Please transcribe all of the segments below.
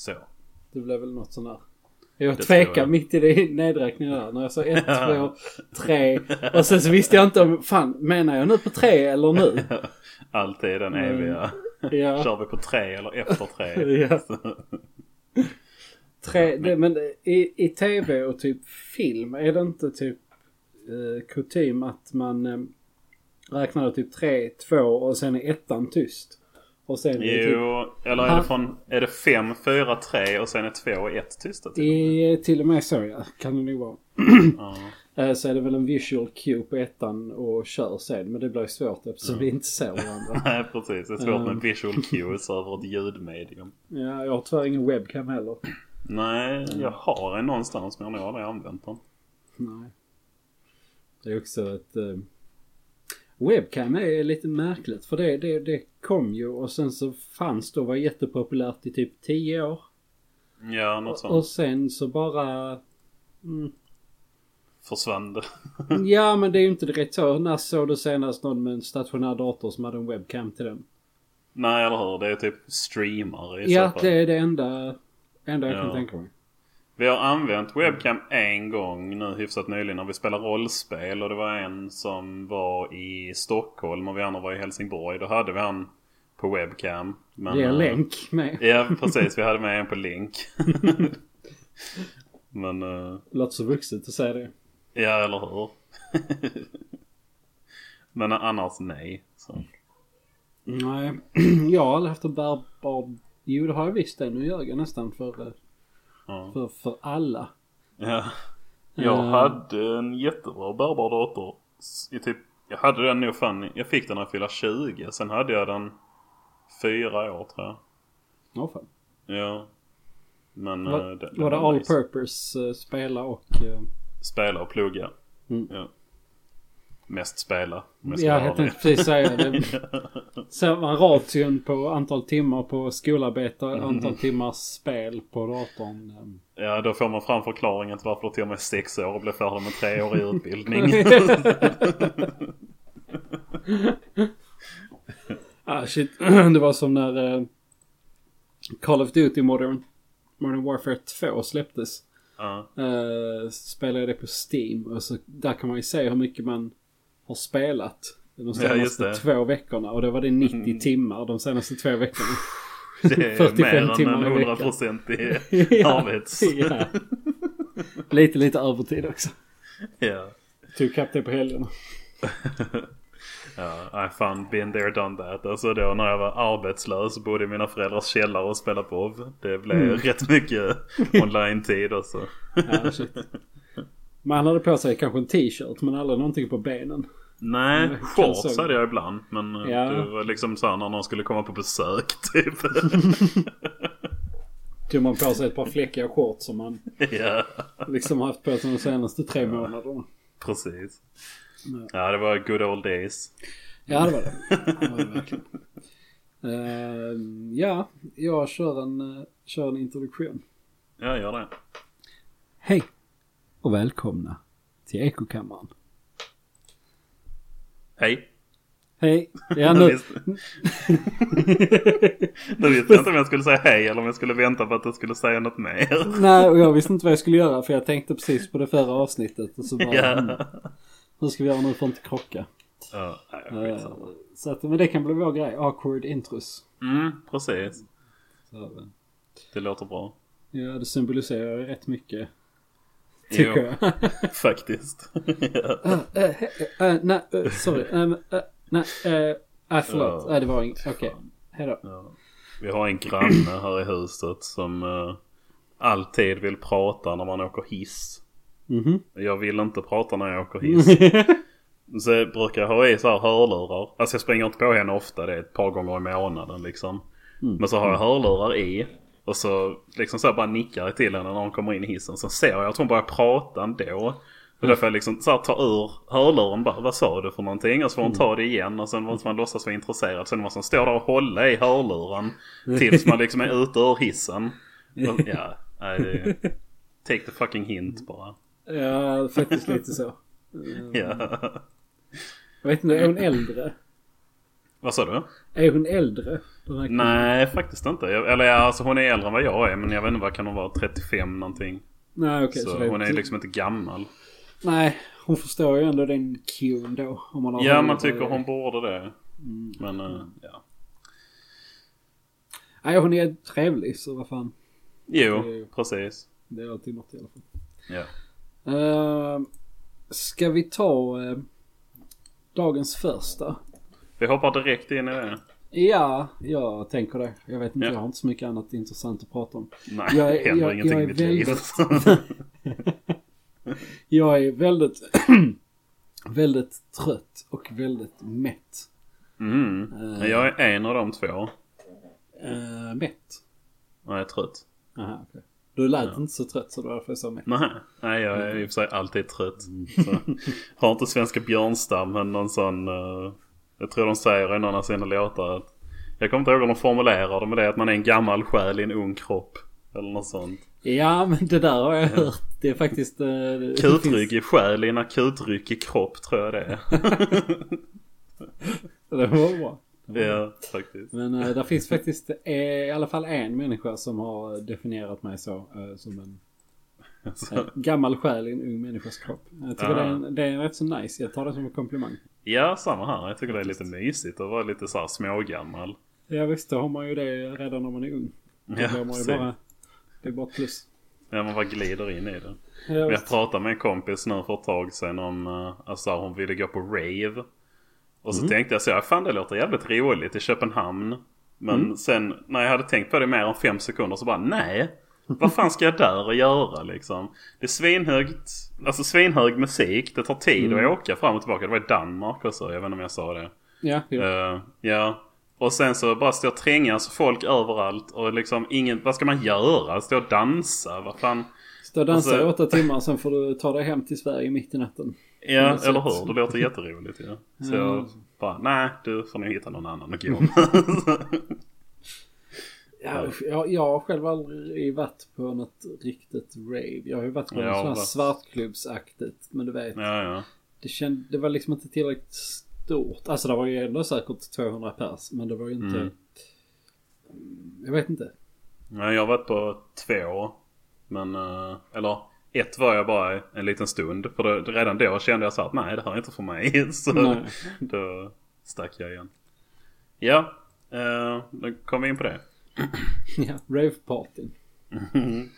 Så. Det blev väl något sånt där. Jag Det tvekade jag. mitt i det nedräkningen där. När jag sa ett, två, tre. Och sen så visste jag inte om, fan menar jag nu på tre eller nu? Alltid den Mm. eviga. Ja. Kör vi på tre eller efter tre? Ja. Tre, det, men i, i tv och typ film är det inte typ eh, kutym att man eh, räknar typ tre, två och sen är ettan tyst? Och sen är det typ, Jo, eller är det från... Är det fem, fyra, tre och sen är två och ett tysta till? i, till och med så ja, kan det nog vara. Ja. Eh, Så är det väl en visual cue på ettan och kör sen. Men det blir svårt eftersom vi inte ser varandra. Nej precis, det är svårt Mm. med visual cues över ett ljudmedium. Ja, jag har tyvärr ingen webcam heller. Nej, jag har en någonstans men jag har nog aldrig använt den. Nej. Det är också ett... Webcam är lite märkligt för det, det, det kom ju och sen så fanns det och var jättepopulärt i typ 10 år. Ja, något Och sånt. sen så bara... Mm, Försvann det. ja men det är ju inte direkt så. När såg du senast någon med en stationär dator som hade en webcam till den? Nej, eller hur? Det är typ streamare i Ja, så fall. det är det enda, enda jag kan Ja. tänka mig. Vi har använt webcam en gång nu hyfsat nyligen när vi spelade rollspel och det var en som var i Stockholm och vi andra var i Helsingborg. Då hade vi han på webcam. Men, Via eh, länk med. Ja, precis. Vi hade med en på link. Men, eh, Låter så vuxet att säga det. ja eller hur? Men annars nej. Så. Nej, jag har aldrig haft en bärbar... Jo, det har jag visst det. Nu ljög jag nästan för, eh, Ja. för, för alla. Ja. Jag Eh. hade en jättebra bärbar dator. I typ, jag hade den nog fan, jag fick den när jag fyllde 20. Sen hade jag den fyra år tror jag. Ja, fan. Ja. Men eh, Var, den- den var det all nice. purpose uh, spela och... eh, Spela och plugga. Mm. Ja. Mest spela. ska ja, jag tänkte precis säga det. Ser man ration på antal timmar på skolarbete och Mm. antal timmars spel på datorn. Ja, då får man fram förklaringen till varför det tog mig sex år och blev färdig med treårig utbildning. Ah shit. det var som när eh, Call of Duty Modern, Modern Warfare 2 släpptes. ja. Uh, spelade jag det på Steam och så där kan man ju se hur mycket man har spelat. De Ja, senaste det. två veckorna och då var det 90 Mm. timmar de senaste två veckorna. Det är 45 mer än en i veckan. 100% i Ja, arbets... ja. Lite, lite övertid också. Ja. Tog ikapp det på helgerna. Ja, I fan been there done that. Alltså då när jag var arbetslös bodde i mina föräldrars källare och spelade WoW. Det blev Mm. rätt mycket online-tid alltså. Ja, shit. Man hade på sig kanske en t-shirt men aldrig någonting på benen. Nej, shorts hade jag ibland. Men eh, Ja. det var liksom så här när någon skulle komma på besök typ. Tog man på sig ett par fläckiga shorts som man ja, liksom haft på sig de senaste tre månaderna. precis. Ja. Ja, det var good old days. Ja det var det. Det var det verkligen. Eh, ja, jag kör en, eh, kör en introduktion. Ja, gör det. Hej och välkomna till Ekokammaren. Hej. Hej. Ja Nu nu. visste, jag inte om jag skulle säga hej eller om jag skulle vänta på att du skulle säga något mer. Nej och jag visste inte vad jag skulle göra för jag tänkte precis på det förra avsnittet och så bara. mm, Ja. Hur ska vi göra nu för att inte krocka? Ja, nej, skitsamma. så att, men det kan bli vår grej. Awkward intros. Mm, precis. Så, eh, Det låter bra. ja det symboliserar rätt mycket. Jo. Tycker jag. Faktiskt. ja. Nej, sorry. Nej, nej förlåt. Nej det var inget. Okej. Hejdå. Ja. Vi har en granne här i huset som eh, alltid vill prata när man åker hiss. Mhm. Jag vill inte prata när jag åker hiss. Så jag brukar ha i så här hörlurar. Alltså jag springer inte på henne ofta. Det är ett par gånger i månaden liksom. Mm. Men så har jag hörlurar i. Och så liksom så bara nickar jag till henne när hon kommer in i hissen. Sen ser jag att hon börjar prata ändå. Och då får jag liksom så här ta ur hörluren bara. Vad sa du för någonting? Och så får hon ta det igen. Och sen måste man låtsas vara intresserad. Sen måste man stå där och hålla i hörluren. Tills man liksom är ute ur hissen. Och, ja, nej, det, take the fucking hint bara. Ja, faktiskt lite så. Ja. Jag vet inte, är hon äldre? Vad sa du? Är hon äldre? Nej, faktiskt inte. Jag, eller alltså hon är äldre än vad jag är. Men jag vet inte vad kan hon vara? 35 någonting. Nej okej. så det hon är liksom inte gammal. Nej, hon förstår ju ändå den cuen då. Om man har Ja, man tycker hon borde det. Mm. Men eh, ja. Nej, hon är trevlig så vad fan. Jo, Det- precis. Det är alltid något i alla fall. Ja. Uh, ska vi ta eh, dagens första? Vi hoppar direkt in i det. Ja, jag tänker det. Jag vet inte, Ja. jag har inte så mycket annat intressant att prata om. Nej, Jag är- händer jag- ingenting jag i är mitt liv. väldigt- Jag är väldigt, väldigt trött och väldigt mätt. Mm. Eh. Jag är en av de två. Uh, mätt? Är trött. Aha, okej. Du lät inte så trött så det var därför jag sa mätt. Nej, nej jag är i och för sig alltid trött. Så, har inte svenska björnstammen någon sån... eh, jag tror de säger i någon av sina låtar att... Jag kommer inte ihåg hur de formulerar det med det att man är en gammal själ i en ung kropp. Eller något sånt. Ja, men det där har jag hört. Det är faktiskt... Uh, det finns- Kutryckig själ i en akutryckig kropp tror jag det är. Det var bra. ja, faktiskt. Men uh, där finns faktiskt eh, i alla fall en människa som har definierat mig så. eh, som en Så, eh, gammal själ i en ung människas kropp. Jag tycker det är, en, det är rätt så nice. Jag tar det som en komplimang. Ja, samma här. Jag tycker det är lite mysigt att vara lite så här smågammal. Ja visst, då har man ju det redan när man är ung. Då Ja, man ju bara... Det är bara plus. Ja, man bara glider in i det. Ja, Jag visst. pratade med en kompis nu för ett tag sedan om uh, alltså, hon ville gå på rave. Och så tänkte jag så här, fan det låter jävligt roligt i Köpenhamn. Men sen när jag hade tänkt på det mer än fem sekunder så bara nej. Vad fan ska jag där och göra liksom? Det är svinhögt, alltså svinhög musik. Det tar tid att åka fram och tillbaka. Det var i Danmark också, jag vet inte om jag sa det. Ja. Eh, ja. Och sen så bara stå och trängas folk överallt och liksom ingen, vad ska man göra? Stå och dansa? Vad fan? Stå och dansa i alltså- åtta timmar sen får du ta dig hem till Sverige mitt i natten. Ja, eller sätt. hur? Det låter jätteroligt ju. Så Ja. jag bara, nej du får nog hitta någon annan att gå med. Jag, jag har själv aldrig varit på något riktigt rave. Jag har ju varit på något sånt här svartklubbsaktigt. Men du vet, ja, ja. det, känd, det var liksom inte tillräckligt stort. Alltså det var ju ändå säkert 200 pers. Men det var ju inte... Mm. Mm, Jag vet inte. ja. Jag har varit på två. Men, eh, eller ett var jag bara en liten stund. För det, redan då kände jag så att nej det här är inte för mig. Så Nej. då stack jag igen. Ja, eh, då kom vi in på det. Ja, rave-partyn.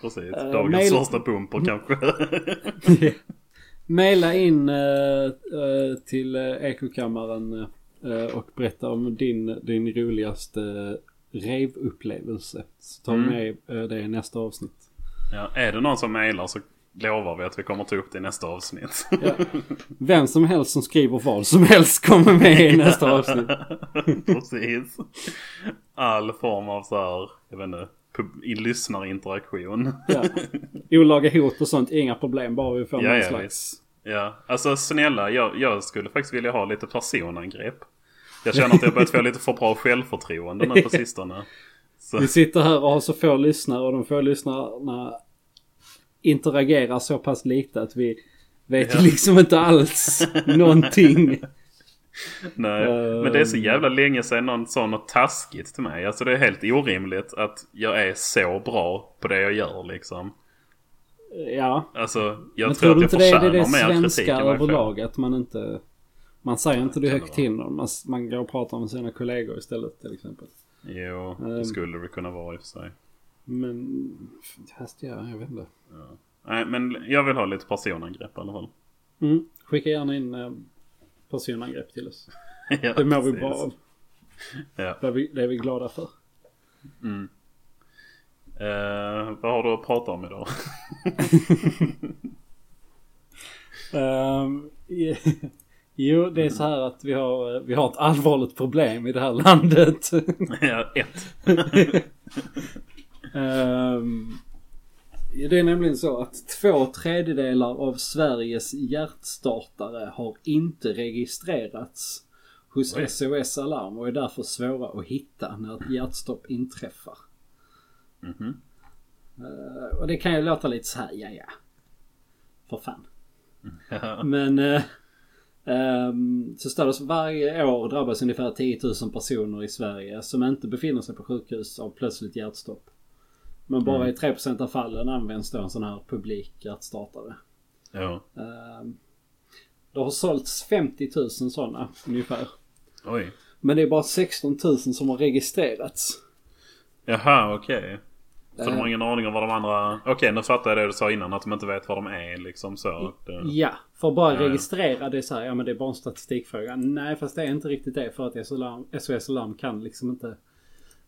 Precis, Eh, dagens mail- största bumper kanske. Maila in eh, till eh, Ekokammaren och berätta om din, din roligaste rave-upplevelse. Så tar vi Mm. med det i nästa avsnitt. ja, är det någon som mailar så lovar vi att vi kommer ta upp det i nästa avsnitt. Ja. Vem som helst som skriver vad som helst kommer med i nästa avsnitt. Precis. All form av så här, jag vet inte, i lyssnarinteraktion. Ja. Olaga hot och sånt, inga problem. Bara vi får Ja, någon ja, slags... Ja, alltså snälla, jag, jag skulle faktiskt vilja ha lite personangrepp. Jag känner att jag börjat få lite för bra självförtroende nu på sistone. Så, Vi sitter här och har så få lyssnare och de få lyssnarna interagerar så pass lite att vi vet Ja. liksom inte alls någonting. nej, men det är så jävla länge sedan någon sa något taskigt till mig. Alltså det är helt orimligt att jag är så bra på det jag gör liksom. Ja, Alltså jag men tror tror du att jag det är förtjänar det, det mer kritik svenska än vad jag får. överlag? Att man inte... Man säger inte det det högt till någon. Man, man går och pratar med sina kollegor istället till exempel. Jo, det Ehm. skulle det kunna vara i och för sig. Men... Fast ja, jag vet inte. Nej, men jag vill ha lite personangrepp i alla fall. Mm. Skicka gärna in eh, personangrepp till oss. ja, Det mår vi precis. bra av. Ja. Det är vi, det är vi glada för. Eh, vad har du att prata om idag? Ehm, jo, det är så här att vi har, vi har ett allvarligt problem i det här landet. ja, ett. Ehm, det är nämligen så att två tredjedelar av Sveriges hjärtstartare har inte registrerats hos Oj. SOS Alarm och är därför svåra att hitta när ett hjärtstopp inträffar. Mhm. Eh, och det kan ju låta lite så här, ja ja. För fan. Men eh, Ehm, så står det så varje år drabbas ungefär 10 000 personer i Sverige som inte befinner sig på sjukhus av plötsligt hjärtstopp. Men bara i 3% av fallen används då en sån här publik hjärtstartare. Ja. Ehm, det har sålts 50 000 sådana ungefär. Oj. Men det är bara 16 000 som har registrerats. Jaha, okej. Så de har Eh. ingen aning om vad de andra... Okej, nu fattar jag det du sa innan. Att de inte vet vad de är liksom så. Det... Ja, för att bara Ja, registrera det är så här, ja men det är bara en statistikfråga. Nej, fast det är inte riktigt det för att SOS Alarm kan liksom inte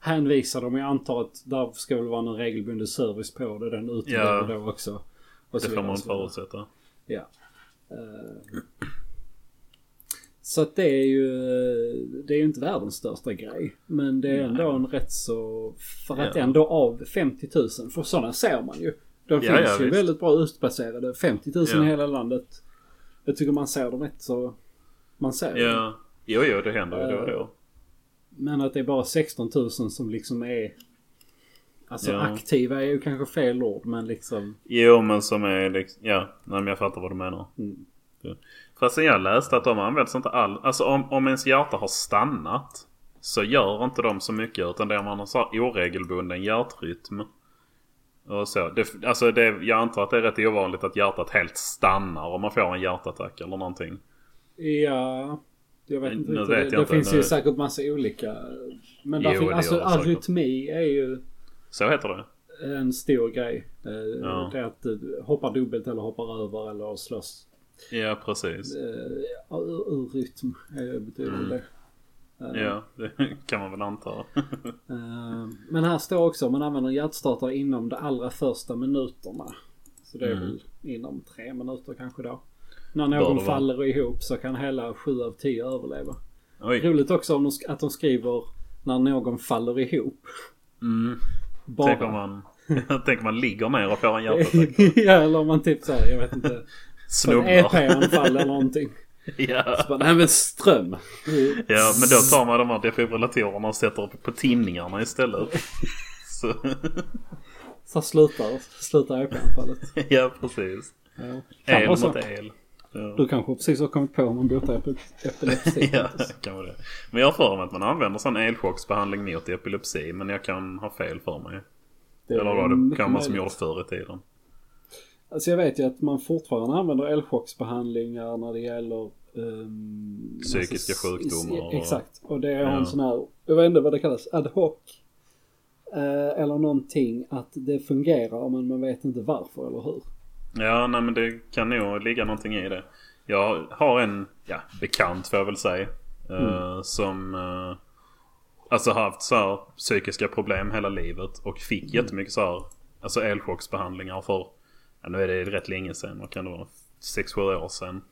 hänvisa dem. Jag antar att där ska väl vara någon regelbunden service på det. Den utlever Ja. då också. Och Det får man förutsätta. Ja. Eh, Så att det är ju, det är ju inte världens största grej. Men det är ändå en rätt så, för att Ja. ändå av 50 000, för sådana ser man ju. De Ja, finns ja, ju visst. väldigt bra utbaserade. 50 000 Ja. i hela landet. Jag tycker man ser dem rätt så, man ser dem. Ja. Jo, jo, det händer ju då och då. Men att det är bara 16 000 som liksom är, alltså Ja. aktiva är ju kanske fel ord men liksom. Jo, men som är liksom... Ja, nej, men jag fattar vad du menar. Mm. Ja. Fast jag läste att de används inte all... Alltså om, om ens hjärta har stannat. Så gör inte de så mycket utan det är om man har så här oregelbunden hjärtrytm. Och så. Det, alltså det, jag antar att det är rätt ovanligt att hjärtat helt stannar om man får en hjärtattack eller någonting. Ja, jag vet inte Nu vet det jag det inte, finns nu- ju säkert massa olika. Men Jo, finns, alltså arytmi är ju Så heter det. en stor grej. Eh, Ja. Det är att du hoppar dubbelt eller hoppar över eller slåss Ja, precis. eh, ur, ur rytm. eh, betyder Mm. det. Eh, Ja, det kan man väl anta. eh, Men här står också man använder hjärtstartare inom de allra första minuterna. Så det är Mm. väl inom tre minuter kanske då. När någon vara. faller ihop så kan hela sju av tio överleva. Oj. Roligt också om de, att de skriver när någon faller ihop. Mm. Bara. Tänk om man... Tänk om man ligger ner och får en hjärtattack. ja eller om man typ såhär, jag vet inte. Snubblar. EP-anfall eller någonting. Ja. Så bara, nej men ström. ja, men då tar man de här defibrillatorerna och sätter upp på tinningarna istället. Så, Så slutar, slutar EP-anfallet. ja, precis. Ja. El mot el. Ja. Du kanske precis har kommit på hur man botar epi- epilepsi. Ja, kan vara det. Men jag har för mig att man använder sån elchocksbehandling mot epilepsi. Men jag kan ha fel för mig. Det är Eller var det kan man som gjorde förr i tiden. Alltså jag vet ju att man fortfarande använder elchocksbehandlingar när det gäller ehm, Psykiska alltså, sjukdomar och- Exakt. Och det är Ja. en sån här, jag vet inte vad det kallas, ad hoc. Eh, eller någonting att det fungerar men man vet inte varför eller hur. Ja, nej men det kan nog ligga någonting i det. Jag har en, ja, bekant får jag väl säga. eh, som uh, alltså haft så här psykiska problem hela livet. Och fick jättemycket så här, alltså elchocksbehandlingar för, ja nu är det rätt länge sedan, vad kan det vara? 6-7 år sedan.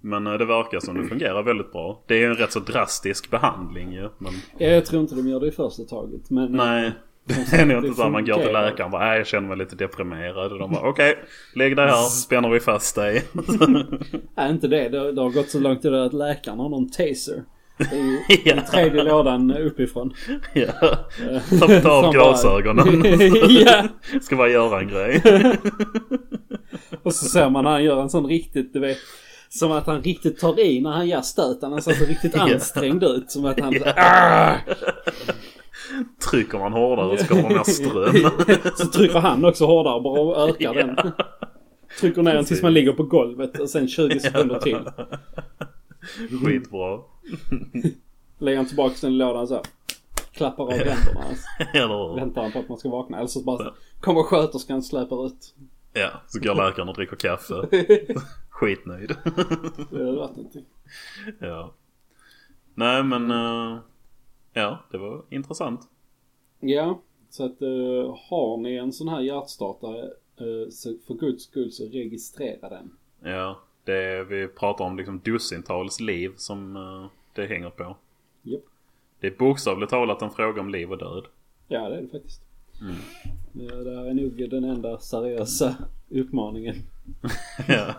Men eh, det verkar som det fungerar väldigt bra. Det är ju en rätt så drastisk behandling ju. Men Ja, jag tror inte de gör det i första taget. Men, nej. Det är nog inte så man går till läkaren och bara, nej jag känner mig lite deprimerad. Och de bara, okej, lägg dig här, spänner vi fast dig. Nej, inte det. det. Det har gått så långt idag att läkaren har någon taser. Det är ju Ja. den tredje lådan uppifrån. Ja. Ta, ta av glasögonen. ja. Ska bara göra en grej. Och så ser man han gör en sån riktigt, du vet. Som att han riktigt tar i när han gör stöten. Han ser så riktigt ansträngd ut. Som att han Ja. Trycker man hårdare så kommer mer ström. Så trycker han också hårdare bara och ökar den. Trycker ner den tills man ligger på golvet och sen 20 sekunder till. Skitbra. Lägger han tillbaka den i lådan så. här, Klappar av händerna. Hur? Väntar han på att man ska vakna. Eller så bara så, kommer sköterskan släpar ut. Ja, så går läkaren och dricker kaffe. Skitnöjd. Det har varit någonting. Ja. Nej men, eh, ja det var intressant. Ja, så att uh, har ni en sån här hjärtstartare eh, så för guds skull så registrera den. Ja, det är, vi pratar om liksom dussintals liv som eh, det hänger på. Japp. Det är bokstavligt talat en fråga om liv och död. Ja, det är det faktiskt. Mm. Ja, det här är nog den enda seriösa uppmaningen ja,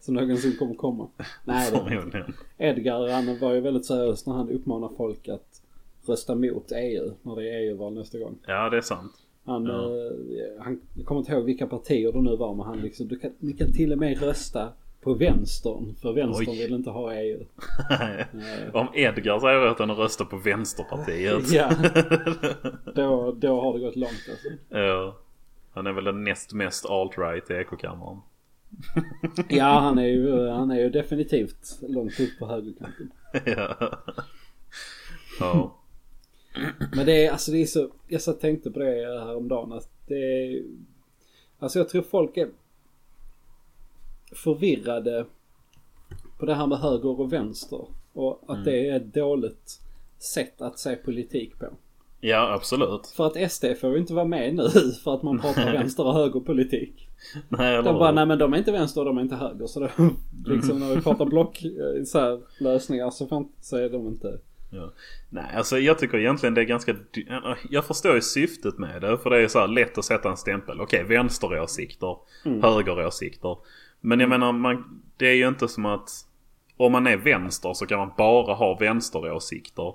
som någonsin kommer komma. Nej, det förmodligen. Edgar han var ju väldigt seriös när han uppmanar folk att rösta mot EU när det är EU-val nästa gång. Ja, det är sant. Han, Ja. eh, han kommer inte ihåg vilka partier det nu var men han liksom, du kan, ni kan till och med rösta på vänstern. För vänstern Oj. vill inte ha EU. Om Edgar säger att han röstar på Vänsterpartiet. Ja. Då, då har det gått långt alltså. Ja. Han är väl den näst mest alt-right i ekokammaren. Ja, han är ju, han är ju definitivt långt upp på högerkanten. ja. ja. Men det är, alltså det är så, jag så tänkte på det häromdagen att det är, alltså jag tror folk är förvirrade på det här med höger och vänster. Och att Mm. det är ett dåligt sätt att se politik på. Ja, absolut. För att SD får ju inte vara med nu för att man pratar vänster och högerpolitik. Nej, eller De bara, nej men de är inte vänster och de är inte höger. Så då, liksom när vi pratar block, eh, så så är de inte... Ja. Nej, alltså jag tycker egentligen det är ganska... dy- Jag förstår ju syftet med det. För det är så här lätt att sätta en stämpel. Okej, vänsteråsikter, högeråsikter. Men jag menar, man, det är ju inte som att... Om man är vänster så kan man bara ha vänsteråsikter.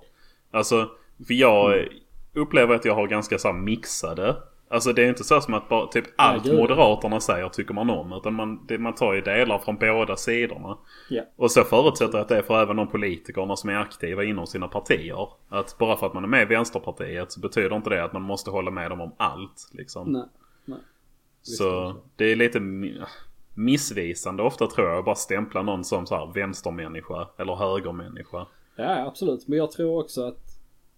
Alltså, för jag upplever att jag har ganska så mixade. Alltså det är inte så som att bara typ allt gud. Moderaterna säger tycker man om. Utan man, det, man tar ju delar från båda sidorna. Ja. Och så förutsätter jag att det är för även de politikerna som är aktiva inom sina partier. Att bara för att man är med i Vänsterpartiet så betyder inte det att man måste hålla med dem om allt. Liksom. Nej, nej. så det är lite mi- missvisande ofta tror jag att bara stämpla någon som så här vänstermänniska eller högermänniska. Ja, absolut. Men jag tror också att,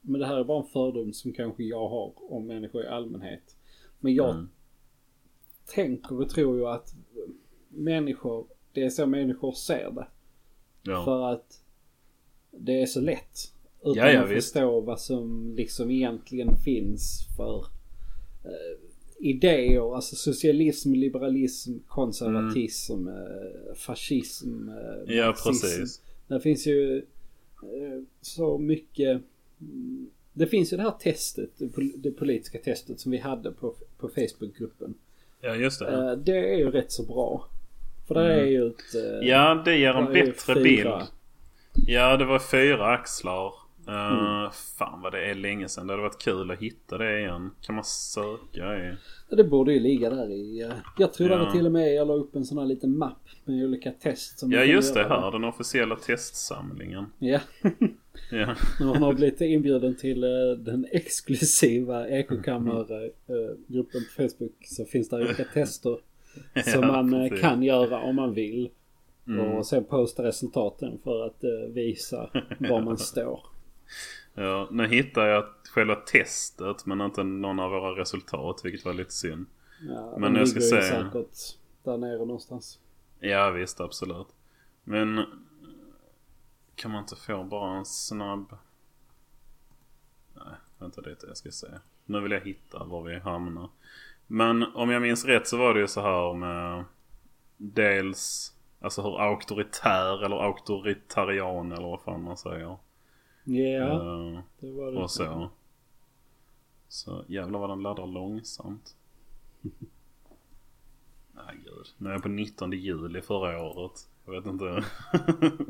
men det här är bara en fördom som kanske jag har om människor i allmänhet. Men jag Mm. tänker och tror ju att människor, det är så människor ser det. Ja. För att det är så lätt. Utan Ja, ja, att visst. förstå vad som liksom egentligen finns för eh, idéer. Alltså socialism, liberalism, konservatism, eh, fascism, eh, ja, marxism. precis. Det finns ju eh, så mycket. mm, Det finns ju det här testet, det pol- det politiska testet som vi hade på, på Facebookgruppen. Ja, just det. Eh, Det är ju rätt så bra. För där är ju ett... eh, Mm. Ja, det ger en bättre fyra. bild. Ja, det var fyra axlar. Uh, Mm. Fan vad det är länge sedan. Det hade varit kul att hitta det igen. Kan man söka i... Ja, Det borde ju ligga där i... eh, Jag tror Ja. det till och med jag la upp en sån här liten mapp med olika test som Ja man just det här. Den officiella testsamlingen. Ja. Ja. Man har blivit inbjuden till eh, den exklusiva ekokammargruppen på Facebook så finns det olika tester som Ja, man eh, precis. kan göra om man vill. Mm. Och sen posta resultaten för att eh, visa var man står. Ja, nu hittar jag själva testet men inte någon av våra resultat vilket var lite synd. Ja, Men jag ska se. säkert där nere någonstans. Ja visst absolut. Men kan man inte få bara en snabb... Nej, vänta lite jag ska se. Nu vill jag hitta var vi hamnar. Men om jag minns rätt så var det ju så här med dels alltså hur auktoritär eller auktoritarian eller vad fan man säger. Ja, Eh, det var det. och så. Så jävlar vad den laddar långsamt. Nej gud. Nu är jag på 19 juli förra året. Jag vet inte.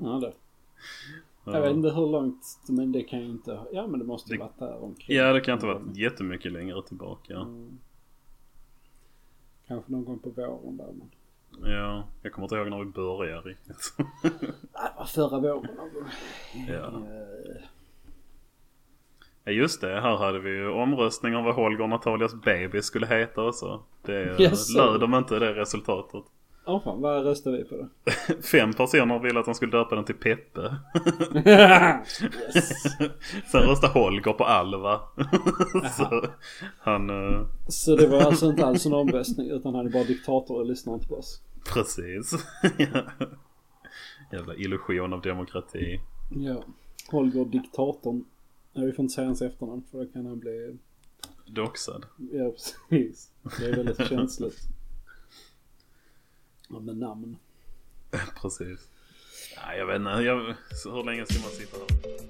Ja, det. Jag vet inte hur långt, men det kan ju inte... Ja, men det måste ju Det- varit där omkring. Ja det kan inte vara jättemycket längre tillbaka. Mm. Kanske någon gång på våren där men... Ja, jag kommer inte ihåg när vi började riktigt. Det var förra våren ja. Ja just det, här hade vi ju omröstning om vad Holger och Natalias baby skulle heta och så. Det löd de inte det resultatet. Ja fan, vad röstade vi på då? Fem personer ville att de skulle döpa den till Peppe. yes. Sen röstade Holger på Alva. så han, eh, Så det var alltså inte alls en omröstning utan han är bara diktator och lyssnar inte på oss. Precis. Jävla illusion av demokrati. Ja. Holger diktatorn. Ja, vi får inte säga hans efternamn för då kan han bli... Doxad. Ja precis. Det är väldigt känsligt. Ja med namn. Precis. Ja, jag vet inte. Jag, så hur länge ska man sitta här?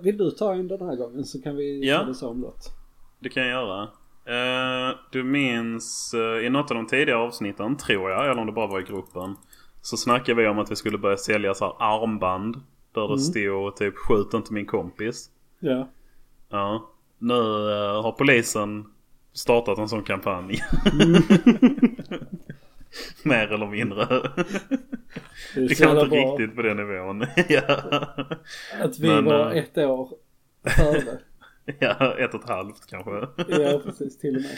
Vill du ta en den här gången så kan vi Ja. ta det så omlott. Det kan jag göra. Eh, du minns uh, i något av de tidigare avsnitten, tror jag, eller om det bara var i gruppen. Så snackade vi om att vi skulle börja sälja så armband. Där det stod typ skjut inte min kompis. Ja. Ja. Nu eh, har polisen startat en sån kampanj. Mer eller mindre. Det kan inte bra riktigt på den nivån. ja. att vi Men, var eh, ett år före. ja, ett och ett halvt kanske. Ja, precis. Till och med.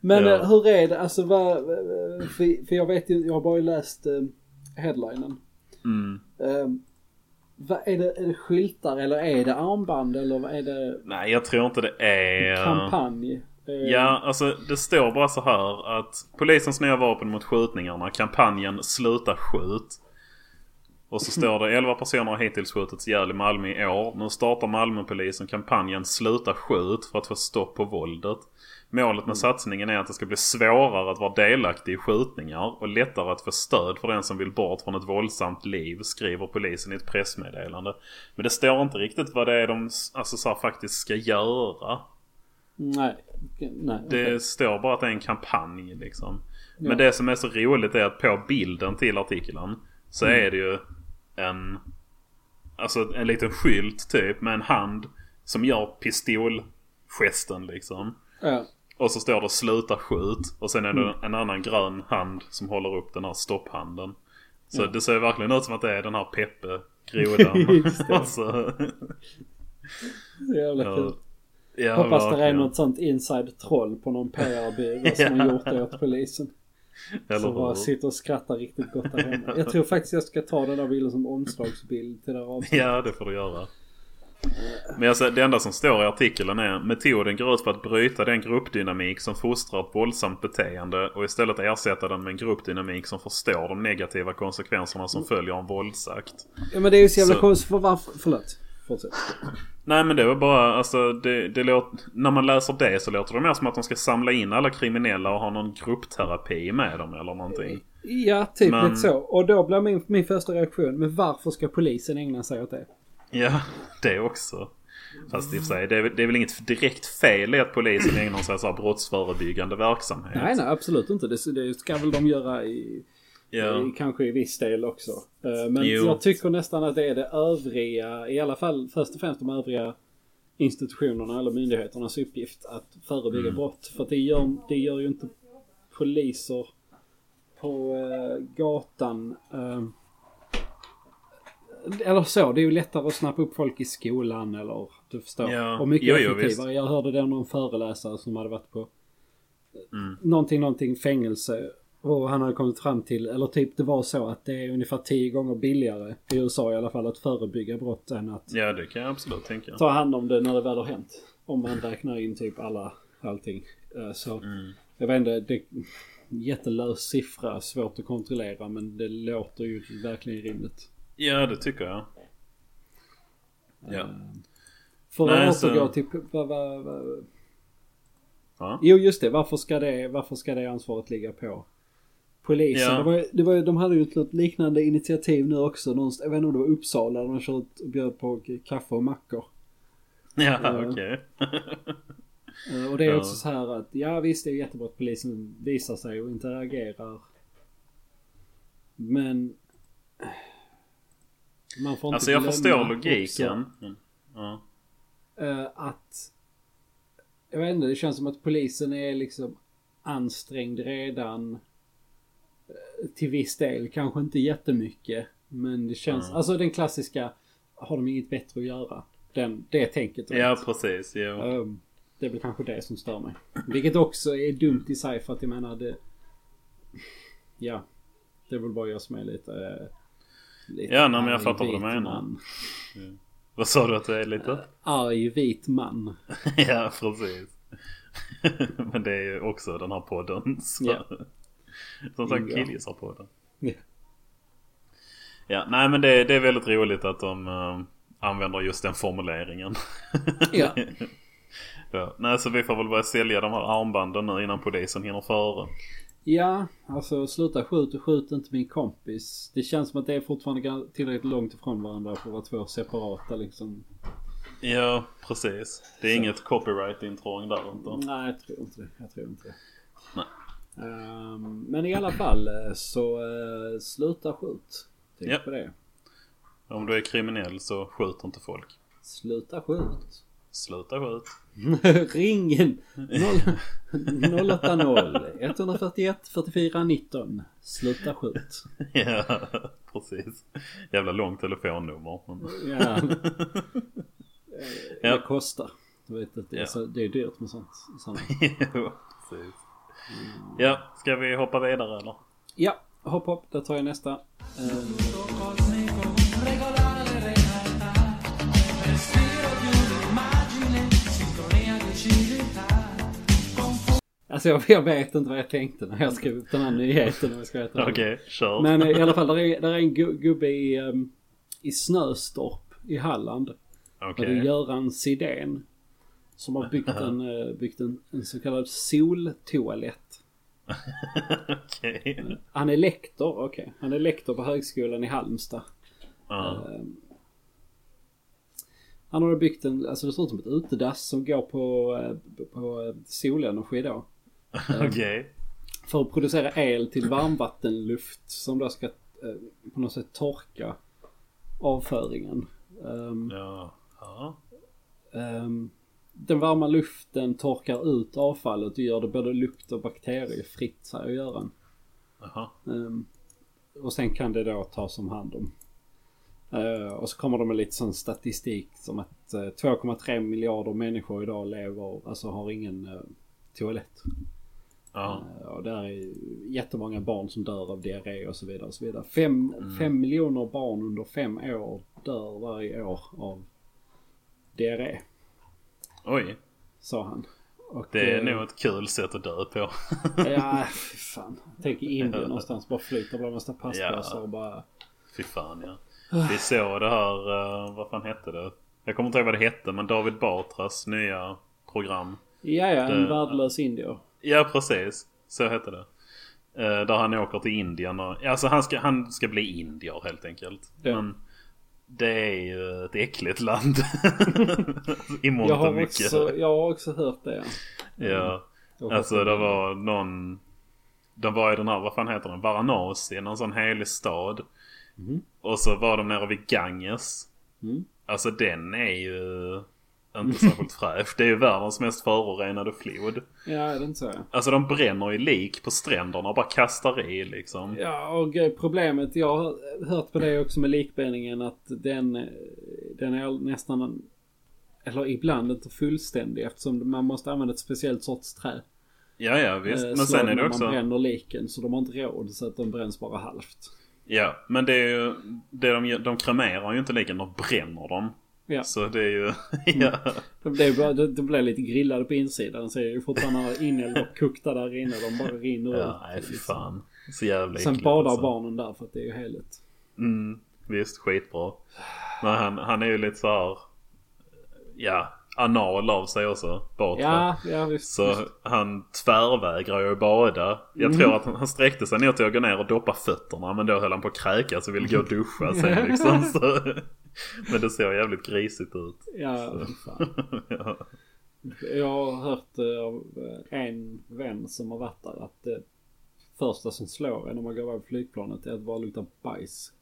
Men Ja. eh, hur är det? Alltså vad... För, för jag vet ju, jag har bara läst eh, headlinen. Mm. Eh, vad är det? Är det skyltar eller är det armband eller vad är det? Nej, jag tror inte det är... Kampanj? Eh, Ja, alltså det står bara så här att polisens nya vapen mot skjutningarna, kampanjen Sluta skjut. Och så står det 11 personer har hittills skjutits ihjäl i Malmö i år. Nu startar Malmöpolisen kampanjen Sluta skjut för att få stopp på våldet. Målet med satsningen är att det ska bli svårare att vara delaktig i skjutningar och lättare att få stöd för den som vill bort från ett våldsamt liv, skriver polisen i ett pressmeddelande. Men det står inte riktigt vad det är de alltså, så här, faktiskt ska göra. Nej. Nej. Det okej. står bara att det är en kampanj liksom. Ja. Men det som är så roligt är att på bilden till artikeln så Mm. är det ju en Alltså en liten skylt typ med en hand som gör pistolgesten liksom. Ja. Och så står det sluta skjut. Och sen är det Mm. en annan grön hand som håller upp den här stopphanden. Så Ja. det ser verkligen ut som att det är den här Peppe grodan. Det. alltså, Så jävla ja, kul. Ja, Hoppas det är något sånt inside troll på någon PR-byrå som har gjort det åt polisen. Eller Som bara sitter och skrattar riktigt gott där hemma. Jag tror faktiskt jag ska ta den där bilden som omslagsbild till det här avsnittet. Ja, det får du göra. Men alltså, det enda som står i artikeln är metoden går ut på att bryta den gruppdynamik som fostrar ett våldsamt beteende och istället ersätta den med en gruppdynamik som förstår de negativa konsekvenserna som följer en våldsakt. Ja men det är ju så jävla Så- konstigt. För varför? Förlåt. Fortsätt. Nej men det var bara, alltså det, det låter, när man läser det så låter det mer som att de ska samla in alla kriminella och ha någon gruppterapi med dem eller någonting. Ja, typ Men- lite så. Och då blir min, min första reaktion, men varför ska polisen ägna sig åt det? Ja, det också. Fast i och för sig, det är, väl- det är väl inget direkt fel i att polisen ägnar sig åt brottsförebyggande verksamhet. Nej, nej, absolut inte. Det, det ska väl de göra i, Ja. kanske i viss del också. Eh, Men Jo. jag tycker nästan att det är det övriga, i alla fall först och främst de övriga institutionerna eller myndigheternas uppgift att förebygga Mm. brott. För det gör, det gör ju inte poliser på eh, gatan. Eh, eller så, det är ju lättare att snappa upp folk i skolan eller du förstår. Ja, Och mycket jo, jo, effektivare. Jag hörde det av någon föreläsare som hade varit på Mm. någonting, någonting fängelse. Och han hade kommit fram till, eller typ det var så att det är ungefär tio gånger billigare i USA i alla fall att förebygga brott än att Ja, det kan jag absolut tänka. ta hand om det när det väl har hänt. Om man räknar in typ alla, allting. Eh, Så Mm. jag vet inte, det är jättelös siffra, svårt att kontrollera men det låter ju verkligen rimligt. Ja, det tycker jag. Ja. Eh, För Nej, att så- återgå till, vad, vad, vad, ja. Jo just det, varför ska det, varför ska det ansvaret ligga på polisen? Ja. Det var, det var, de hade ju ett liknande initiativ nu också. Någonstans, jag vet inte om det var Uppsala de körde och bjöd på kaffe och mackor. Ja, Ja. okej. Eh, Och det är Ja. också så här att ja visst det är jättebra att polisen visar sig och interagerar. Men man får inte Alltså jag förstår logiken. Ja. eh, att jag vet inte, det känns som att polisen är liksom ansträngd redan eh, till viss del. Kanske inte jättemycket. Men det känns, Mm. alltså den klassiska, har de inget bättre att göra? Den, det tänket. ja, rätt. precis. Jo. Ehm, det är väl kanske det som stör mig. Vilket också är dumt i sig för att jag menar det... Ja. Det är väl bara jag som är lite... eh, lite Ja, nej, men jag fattar vad du menar. Man. Vad sa du att det är lite? Arg vit man. ja, precis. Men det är ju också den här podden. Så. Ja. Som sagt, Ja. killgissarpodden. Ja. Ja, nej men det, det är väldigt roligt att de eh, använder just den formuleringen. Ja. ja. Nej, så vi får väl börja sälja de här armbanden nu innan polisen hinner före. Ja, alltså sluta skjut och skjut inte min kompis. Det känns som att det är fortfarande tillräckligt långt ifrån varandra för att vara två separata liksom. Ja, precis. Det är Så. inget copyright-intrång där inte. Nej, jag tror inte det. Jag tror inte det. Ehm, men i alla fall eh, så uh, sluta skjut. Tänk Ja. på det. Om du är kriminell så skjut inte folk. Sluta skjut. Sluta skjut. Ring 080 141 44 19. Sluta skjut. ja, precis. Jävla långt telefonnummer. Ja. Ja. Det kostar. Du vet att det är, Ja. så, det är dyrt med sånt. sånt. jo, precis. Ja, ska vi hoppa vidare eller? Ja, hopp hopp. Då tar jag nästa. Eh, Alltså jag, jag vet inte vad jag tänkte när jag skrev upp den här nyheten. Okej, kör. Men eh, i alla fall, där är, där är en gu- gubbe i, ehm, i Snöstorp i Halland. Okej. Okay. Göran Sidén. Som har byggt en, eh, byggt en, en så kallad soltoalett. Okej. Han är lektor, okej. Han är lektor på högskolan i Halmstad. Ehm, Han har byggt en, alltså det ser ut som ett utedass som går på, eh, på eh, solenergi då. Okej. För att producera el till varmvattenluft som då ska eh, på något sätt torka avföringen. Ehm, Ja. Ja. ehm, den varma luften torkar ut avfallet och gör det både lukt och bakteriefritt säger Göran. Jaha. Ehm, och sen kan det då tas om hand om. Eh, och så kommer de med lite sån statistik som att eh, 2,3 miljarder människor idag lever, alltså har ingen uh, toalett. Ja. Eh, och där är jättemånga barn som dör av diarré och så vidare. Och så vidare. Fem, fem miljoner barn under fem år dör varje år av diarré, Oj. sa han. Och, Det är eh, nog ett kul sätt att dö på. Ja, fy fan. Tänk i Indien någonstans. Bara flyter bland massa plastpåsar Ja. och bara... Fy fan ja. Vi såg det här, eh, vad fan hette det? Jag kommer inte ihåg vad det hette men David Batras nya program. Ja, ja, en värdelös indier. Ja precis, så hette det. Eh, där han åker till Indien och, alltså han ska, han ska bli indier helt enkelt. Ja. Men det är ju ett äckligt land. I mångt Jag och har, mycket. också, jag har också hört det. Ja. Jag Alltså det var någon... De var i den här, vad fan heter den? Varanasi, någon sån helig stad. Mhm. Och så var de nere vid Ganges. Mm. Alltså den är ju inte särskilt fräsch. Det är ju världens mest förorenade flod. Ja, är det inte så? Alltså de bränner ju lik på stränderna och bara kastar i liksom. Ja, och eh, problemet, jag har hört på det också med likbränningen att den, eh, den är nästan, eller ibland inte fullständig eftersom man måste använda ett speciellt sorts trä. Ja, ja visst. eh, Men sen är det också... man bränner liken så de har inte råd så att de bränns bara halvt. Ja, men det är ju... Det de, de kremerar ju inte liken, de bränner dem. Ja. Så det är ju... ja. Det, är bara, det, det blir lite grillade på insidan så är ju fortfarande inälvor kokta där inne. De bara rinner ut. Ja, nej fy fan. Så jävla Sen badar alltså. barnen där för att det är ju heligt. Mm, visst, skitbra. Men han, han är ju lite så här, Ja, anal av sig också. Batra. Ja, ja visst. Så han tvärvägrar ju att bada. Jag Mm. tror att han, han sträckte sig ner till att gå ner och doppa fötterna. Men då höll han på att kräkas och ville gå och duscha sen liksom. Så. Men det ser jävligt grisigt ut. Ja, ja. Jag har hört eh, av eh, en vän som har varit där att det första som slår en när man går över flygplanet är att bara luktar bajs.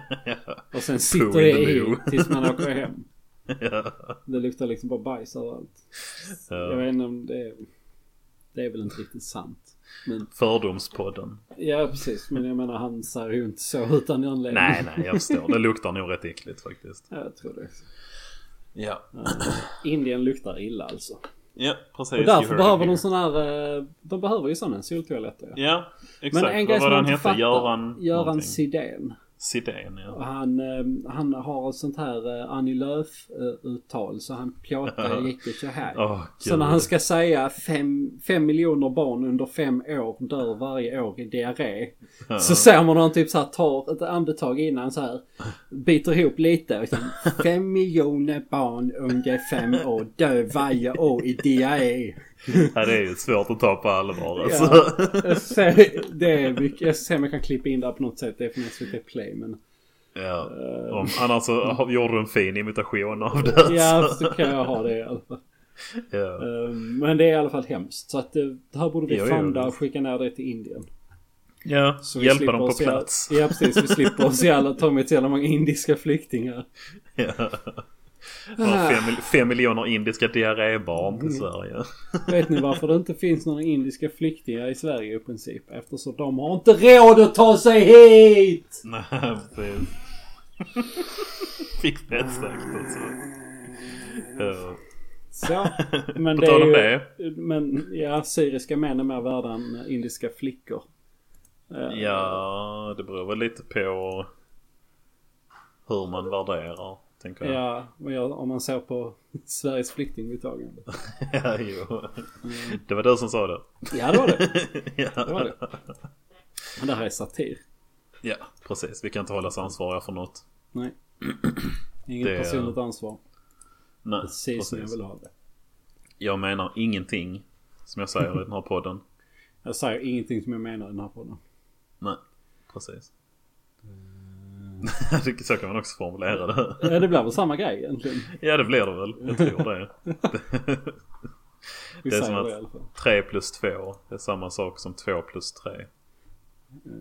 Och sen sitter det i tills man åker hem. Ja. Det luktar liksom bara bajs överallt. Jag ja. vet inte om det är... Det är väl inte riktigt sant. Men, Fördomspodden. ja precis, men jag menar han ser ju inte så utan anledning. Nej, nej, jag förstår. Det luktar nog rätt äckligt faktiskt. Ja, jag tror det. Ja. Indien luktar illa alltså. Ja, precis. Och därför behöver de sån här, eh, de behöver ju sån en soltoalett ja. Exakt. Men en grej Vad som var jag det han inte hette? fattar. Göran... Göran någonting. Sidén. Sidén, Och ja. han, eh, han har ett sånt här eh, Annie Lööf-uttal så han pjåtar gick så här. Åh, så när han ska säga fem, fem miljoner barn under fem år dör varje år i diarré. Så ser man honom typ så här tar ett andetag innan så här. Biter ihop lite och fem miljoner barn under fem år dör varje år i diarré. Ja, det är ju svårt att ta på allvar alltså. Ja, jag ser, det är mycket, jag ser om jag kan klippa in det på något sätt. Det är från SVT Play men. Ja. Eh. Om, annars så har- gjorde du en fin imitation av det. Ja, så. så kan jag ha det i alla fall. ja. Ehm, Men det är i alla fall hemskt. Så att eh, det här borde vi Jo, funda och skicka ner det till Indien. ja. Så vi Hjälpa dem på plats. Ja precis, vi slipper oss jävla ta med så jävla många indiska flyktingar. Ja. Bara fem, mil- fem miljoner indiska diarrébarn till Sverige. Vet ni varför det inte finns några indiska flyktingar i Sverige i princip? Eftersom de har inte råd att ta sig hit! Nej, precis. Fick det sagt alltså. Ja. Så. Men det är ju, Men ja, syriska män är mer värda än indiska flickor. Eh, ja, det beror väl lite på hur man värderar. Tänker jag. Ja, och jag, om man ser på Sveriges flyktingmottagande. Ja, jo. Det var du som sa det. Ja, det var det. Ja, Det var det. Men det här är satir. ja precis. Vi kan inte hållas ansvariga för något. Nej. Inget Det- personligt ansvar. Nej, Precis som jag precis. vill ha det. Jag menar ingenting som jag säger i den här podden. Jag säger ingenting som jag menar i den här podden. Nej, precis. Så kan man också formulera det. Ja, det blir väl samma grej egentligen. Ja det blir det väl. Jag tror det. Det är som att- i alla fall. 3 plus 2 är samma sak som 2 plus 3.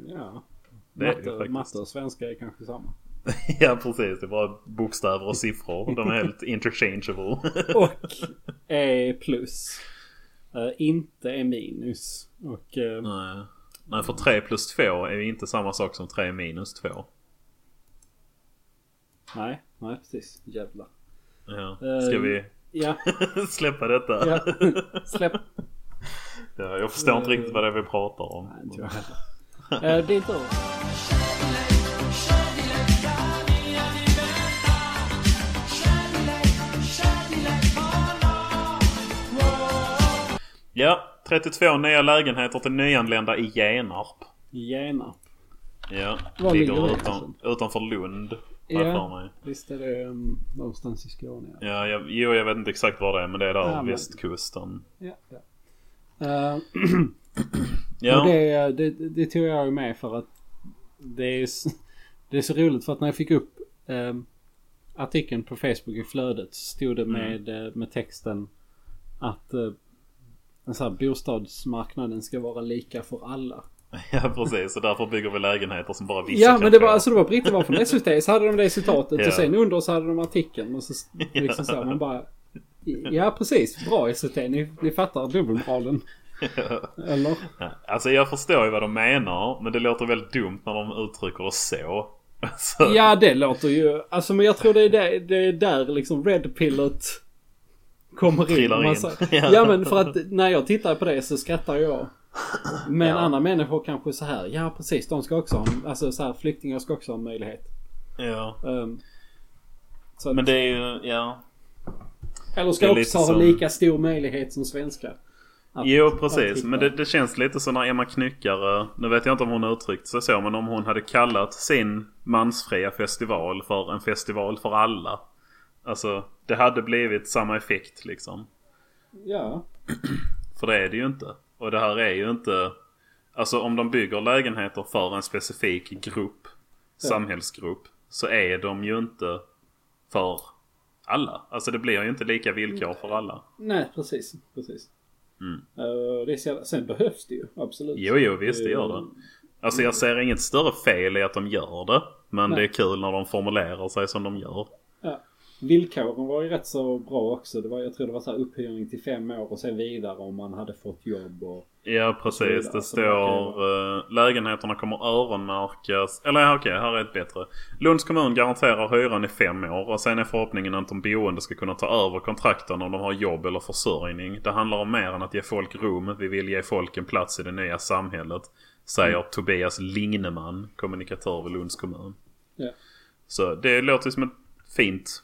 Ja. Det Matte, matte och svenska är kanske samma. Ja precis, det är bara bokstäver och siffror. De är helt interchangeable. Och E plus. Eh, inte är minus. Och eh, Nej. Nej för 3 plus 2 är ju inte samma sak som 3 minus 2. Nej, nej precis. Jävlar. Ja. Eh, Ska vi Ja, släppa detta? ja. Släpp. Ja, jag förstår inte riktigt vad det är vi pratar om. Nej, inte jag heller. Eh, Din tur. Ja, 32 nya lägenheter till nyanlända i Genarp. Genarp. Ja, Var ligger utan, utanför Lund. Ja. Visst är det um, någonstans i Skåne? Ja. Ja, jag, jo jag vet inte exakt var det är men det är där Ja, men- västkusten. ja, ja. Eh, Ja, det, det, det tog jag med för att det är, det är så roligt för att när jag fick upp eh, artikeln på Facebook i flödet så stod det med, eh, med texten att eh, en sån här, bostadsmarknaden ska vara lika för alla. ja precis. Och därför bygger vi lägenheter som bara vissa Ja men det var alltså det var britter var från SVT så hade de det citatet Ja. och sen under så hade de artikeln och så liksom så man bara Ja precis, bra SVT, ni, ni fattar dubbelmoralen. Eller? Ja, Alltså jag förstår ju vad de menar men det låter väldigt dumt när de uttrycker det så. Alltså, Ja det låter ju, alltså men jag tror det är där, det är där liksom Red Pillet kommer in. Trillar in. säger- Ja. ja men för att när jag tittar på det så skrattar jag. Men Ja. andra människor kanske så här, ja precis de ska också ha, alltså så här flyktingar ska också ha en möjlighet. ja. Um, att, Men det är ju, ja. eller ska också ha som- lika stor möjlighet som svenskar. Att- Jo precis. Men det, det känns lite så när Emma Knyckare, nu vet jag inte om hon uttryckt sig så, men om hon hade kallat sin mansfria festival för en festival för alla. Alltså det hade blivit samma effekt liksom. Ja. För det är det ju inte. Och det här är ju inte... Alltså om de bygger lägenheter för en specifik grupp, samhällsgrupp, så är de ju inte för alla. Alltså det blir ju inte lika villkor för alla. Nej precis, precis. Mm. Uh, det är sen behövs det ju, absolut. Jo, jo, visst det gör det. Alltså jag ser inget större fel i att de gör det. Men Nej. det är kul när de formulerar sig som de gör. Ja. Villkoren var ju rätt så bra också. Det var, jag tror det var så här upphyrning till fem år och sen vidare om man hade fått jobb och... Ja precis. Det står uh, lägenheterna kommer öronmärkas. Eller okej, här är ett bättre. Lunds kommun garanterar hyran i fem år och sen är förhoppningen att de boende ska kunna ta över kontrakten om de har jobb eller försörjning. Det handlar om mer än att ge folk rum. Vi vill ge folk en plats i det nya samhället. Säger Mm. Tobias Ligneman, kommunikatör vid Lunds kommun. Ja. Så det låter som ett fint...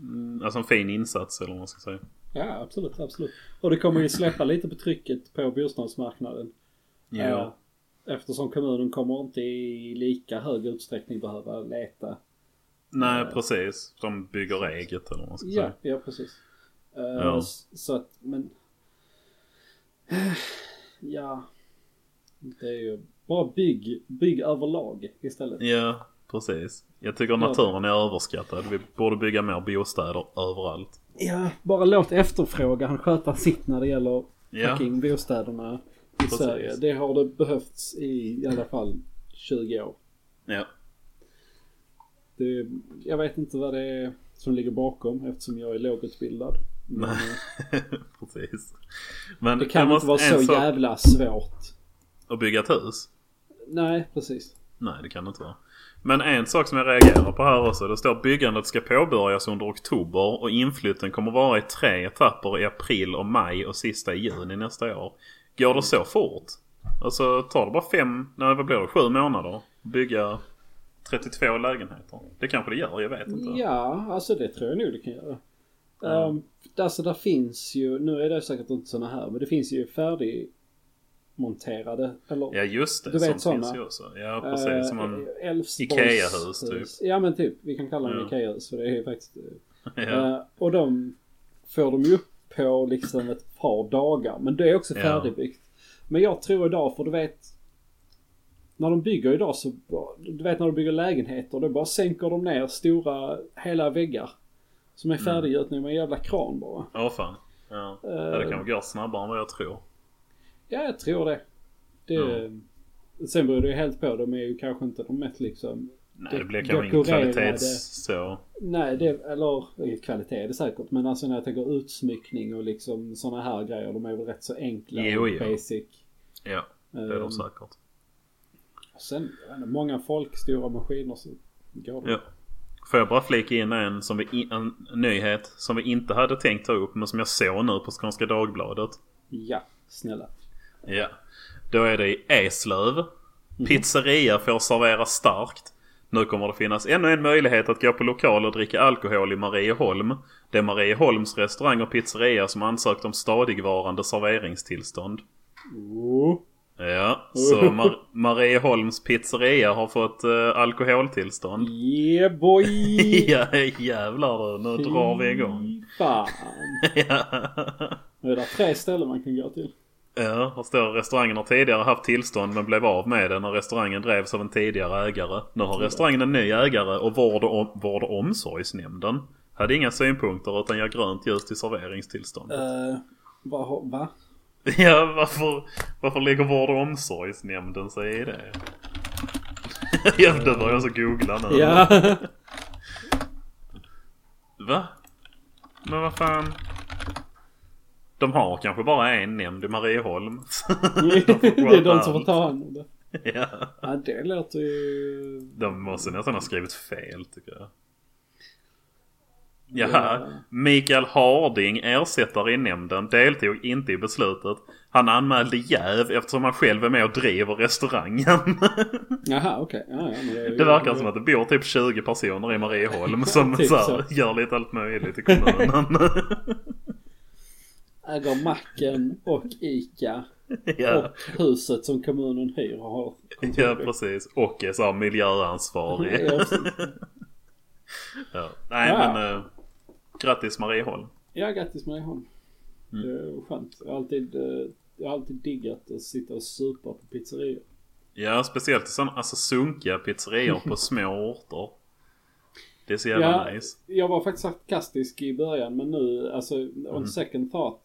mm, Alltså en fin insats eller vad man ska säga. Ja, absolut, absolut. Och det kommer ju släppa lite på trycket på bostadsmarknaden. Ja. Eh, Eftersom kommunen kommer inte i lika hög utsträckning behöva leta. Nej precis. De bygger eget eller vad man ska Ja, säga. ja precis. Eh, Ja. Så att, men... Eh, Ja. Det är ju bara bygg, bygg överlag istället. Ja, precis. Jag tycker naturen är överskattad. Vi borde bygga mer bostäder överallt. Ja, bara låt efterfrågan sköta sitt när det gäller Ja. fucking bostäderna i Precis. Sverige. Det har det behövts i i alla fall 20 år. Ja. Det, jag vet inte vad det är. som ligger bakom eftersom jag är lågutbildad. Men, eh, Precis. Men det kan inte vara så sak- jävla svårt. Att bygga ett hus? Nej, precis. Nej, det kan det inte vara. Men en sak som jag reagerar på här också. Det står att byggandet ska påbörjas under oktober och inflytten kommer vara i tre etapper i april och maj och sista i juni nästa år. Går det så fort? Alltså tar det bara fem, nej vad blir det, sju månader? Bygga 32 lägenheter? Det kanske det gör, jag vet inte. Ja, alltså det tror jag nog det kan göra. Um, alltså där finns ju, nu är det säkert inte såna här, men det finns ju färdigmonterade, eller Ja just det, Du vet sånt finns ju också. Ja precis, som eh, Älvsborgs Ikea-hus, typ. Ja men typ, vi kan kalla dem Ja. Ikea-hus för det är ju faktiskt Ja. Eh, och de får de ju upp på liksom ett par dagar. Men det är också Ja. färdigbyggt. Men jag tror idag, för du vet. När de bygger idag så, du vet när de bygger lägenheter, då bara sänker de ner stora, hela väggar. Som är Mm. färdiggjutna med en jävla kran bara. Åh fan. Ja. ja, det kanske går snabbare än vad jag tror. Ja, jag tror det. det Sen beror det ju helt på, de är ju kanske inte de mest liksom Nej, Det- blir kanske ingen kvalitets så. Nej, det, eller kvalitet är det säkert. Men alltså när jag tänker utsmyckning och liksom sådana här grejer. De är väl rätt så enkla Jo, och jo. basic. Ja, det är Ehm, de säkert. Sen, jag vet inte, många folk, stora maskiner så går det. Ja. Får jag bara flika in en, som vi en nyhet som vi inte hade tänkt ta upp men som jag såg nu på Skånska Dagbladet. Ja, snälla. Ja. Då är det i Eslöv. Pizzeria får servera starkt. Nu kommer det finnas ännu en möjlighet att gå på lokal och dricka alkohol i Marieholm. Det är Marieholms restaurang och pizzeria som ansökt om stadigvarande serveringstillstånd. Oh. Ja, så Mar- Marieholms pizzeria har fått eh, alkoholtillstånd. Yeah boy! ja jävlar du, nu drar vi igång. Fan. ja. Nu är det tre ställen man kan gå till. Ja, här står restaurangen har tidigare haft tillstånd men blev av med det när restaurangen drevs av en tidigare ägare. Nu har restaurangen en ny ägare och vård och, om- vård och omsorgsnämnden hade inga synpunkter utan ger grönt ljus till serveringstillstånd. Uh, va, va? Ja, varför, varför lägger vård och omsorgsnämnden sig i det? ja, du börjar så googla nu. Ja. Va? Men vad fan? De har kanske bara en nämnd i Marieholm. det är de som får ta hand om det. ja. Ja, det låter ju... De måste nästan ha skrivit fel tycker jag. Jaha. Ja. Mikael Harding, ersättare i nämnden, deltog inte i beslutet. Han anmälde jäv eftersom han själv är med och driver restaurangen. Jaha, okej. Ja, ja, men det, Det verkar som att det bor typ 20 personer i Marieholm som Typ så så. gör lite allt möjligt i kommunen. Äger macken och ICA. ja. Och huset som kommunen hyr och har kontor ja, precis. Och är så miljöansvarig. Ja, ja. Nej Ja. men eh, grattis Marieholm. Ja, grattis Marieholm. Mm. Det är skönt. Jag har alltid, eh, jag har alltid diggat att sitta och supa på pizzerior. Ja, speciellt sådana alltså sunkiga pizzerior på små orter. Det är så jävla Ja. nice. Jag var faktiskt sarkastisk i början men nu, alltså on Mm. second thought.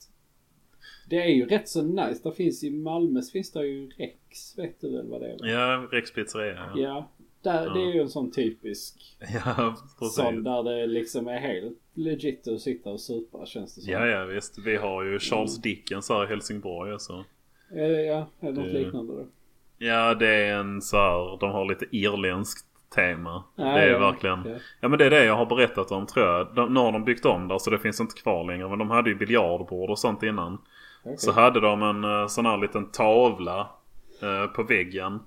Det är ju rätt så nice. Det finns i Malmö så finns det ju Rex. Vet du väl vad det är? Ja, Rex pizzeria. Ja, Ja. Där, Det är ju en sån typisk ja precis. sån där det liksom är helt legit att sitta och supa känns det som. Ja, ja visst. Vi har ju Charles Dickens här i Helsingborg alltså. Ja, ja är det något liknande då? Ja, det är en så här, de har lite irländskt tema. Ja, det är ja, verkligen. ja. Ja men det är det jag har berättat om tror jag. De, nu har de byggt om där så det finns inte kvar längre. Men de hade ju biljardbord och sånt innan. Okej. Så hade de en eh, sån här liten tavla eh, på väggen.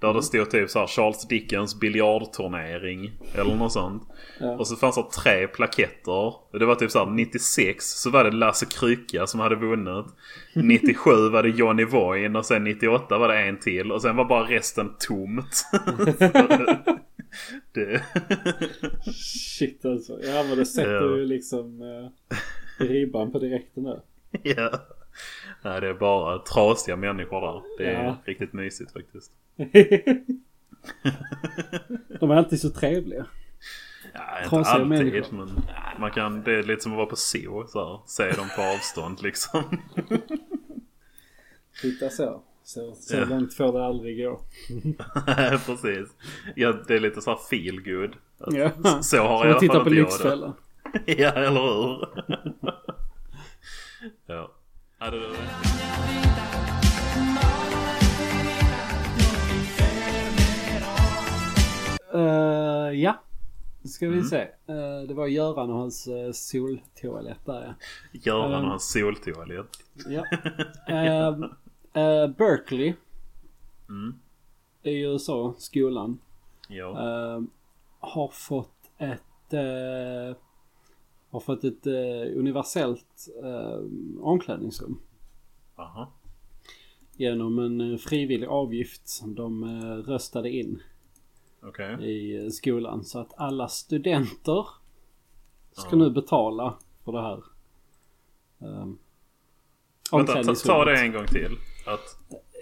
Där Mm. det stod typ så här Charles Dickens biljardturnering. Eller något sånt. Ja. Och så fanns det tre plaketter. Det var typ så här 96 så var det Lasse Krycka som hade vunnit. 97 var det Johnny Voin och sen 98 var det en till. Och sen var bara resten tomt. det... Shit alltså. Ja men det sätter Ja. ju liksom eh, ribban på direkten där. ja. Nej det är bara trasiga människor där. Det är Ja. riktigt mysigt faktiskt. De är alltid så trevliga. Ja, inte Trasiga alltid människor. men man kan, det är lite som att vara på zoo så här, Se dem på avstånd liksom. Titta så. Så, så Ja. långt får det aldrig gå. Precis. Ja, det är lite så här feel good. Ja. Så har Som alla att titta på jag. Lyxfällan. ja, eller hur? ja. ja det, det. Uh, ja. Ska vi Mm. se. Eh, det var Göran och hans uh, soltoalett där ja. Göran och hans soltoalett. ja. Eh, Berkeley Mm. i USA, skolan. Ja. ehm, har fått ett eh, har fått ett universellt omklädningsrum. Aha. Genom en frivillig avgift som de röstade in Okej. i skolan. Så att alla studenter ska Ja. nu betala för det här. Um, Vänta, ta, ta det en gång till. Att,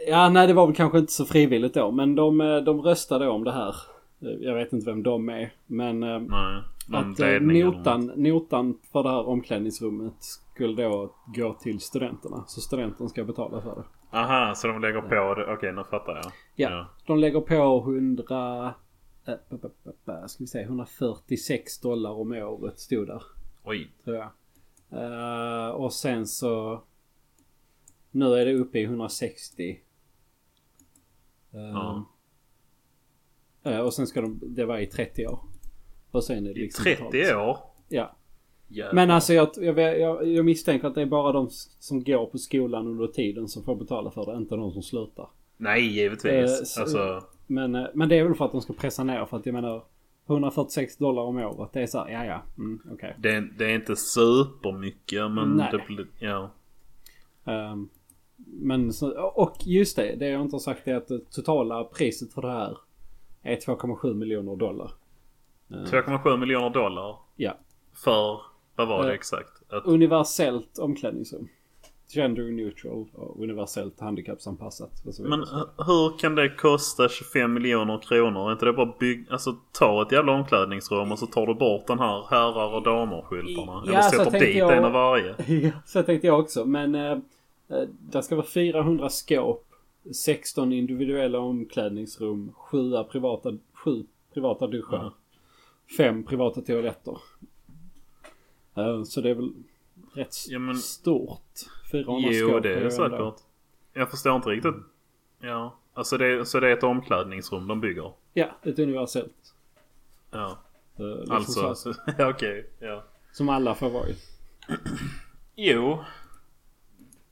Ja, nej det var väl kanske inte så frivilligt då. Men de, eh, de röstade om det här. Eh, Jag vet inte vem de är. Men eh, nej. Att notan, notan för det här omklädningsrummet skulle då gå till studenterna. Så studenten ska betala för det. Aha, så de lägger på det. Okej, nu fattar jag. Ja, de lägger på 100... Äh, b- b- b- b- ska vi se, 146 dollar om året stod där. Oj. Tror jag. Och sen så... Nu är det uppe i 160. Eh, Ja. eh, och sen ska de... Det vara i 30 år. Och sen är det I liksom 30 betalt. år? Ja. Jävlar. Men alltså jag, jag, jag, jag misstänker att det är bara de som går på skolan under tiden som får betala för det. Inte de som slutar. Nej, givetvis. så- alltså, Men, eh, men det är väl för att de ska pressa ner. För att jag menar 146 dollar om året. Det är så här, ja ja, mm, okej. det, är- det är inte supermycket men Nej. det blir... Ja. Ehm, men och just det, det jag inte har sagt är att det totala priset för det här är 2,7 miljoner dollar. Eh, 2,7 miljoner dollar. Ja. För, vad var det Eh, exakt? Att, Universellt omklädningsrum. Gender neutral och universellt handikappsanpassat. Men hur kan det kosta 25 miljoner kronor? Är inte det bara bygg... Alltså ta ett jävla omklädningsrum och så tar du bort den här herrar och damer-skyltarna. Ja, Eller sätter dit jag- en av varje. Ja, så tänkte jag också. Men eh, eh, det ska vara 400 skåp, 16 individuella omklädningsrum, 7 privata, 7 privata duschar, Mm. 5 privata toaletter. Eh, så det är väl rätt Ja, men- stort. 400 Jo, skåp. det är ju det ändå- säkert. Jag förstår inte riktigt. Ja. Alltså det, så det är ett omklädningsrum de bygger? Ja, ett universellt. Ja. eh, liksom Alltså, okej. Ja. som alla får vara i. Jo.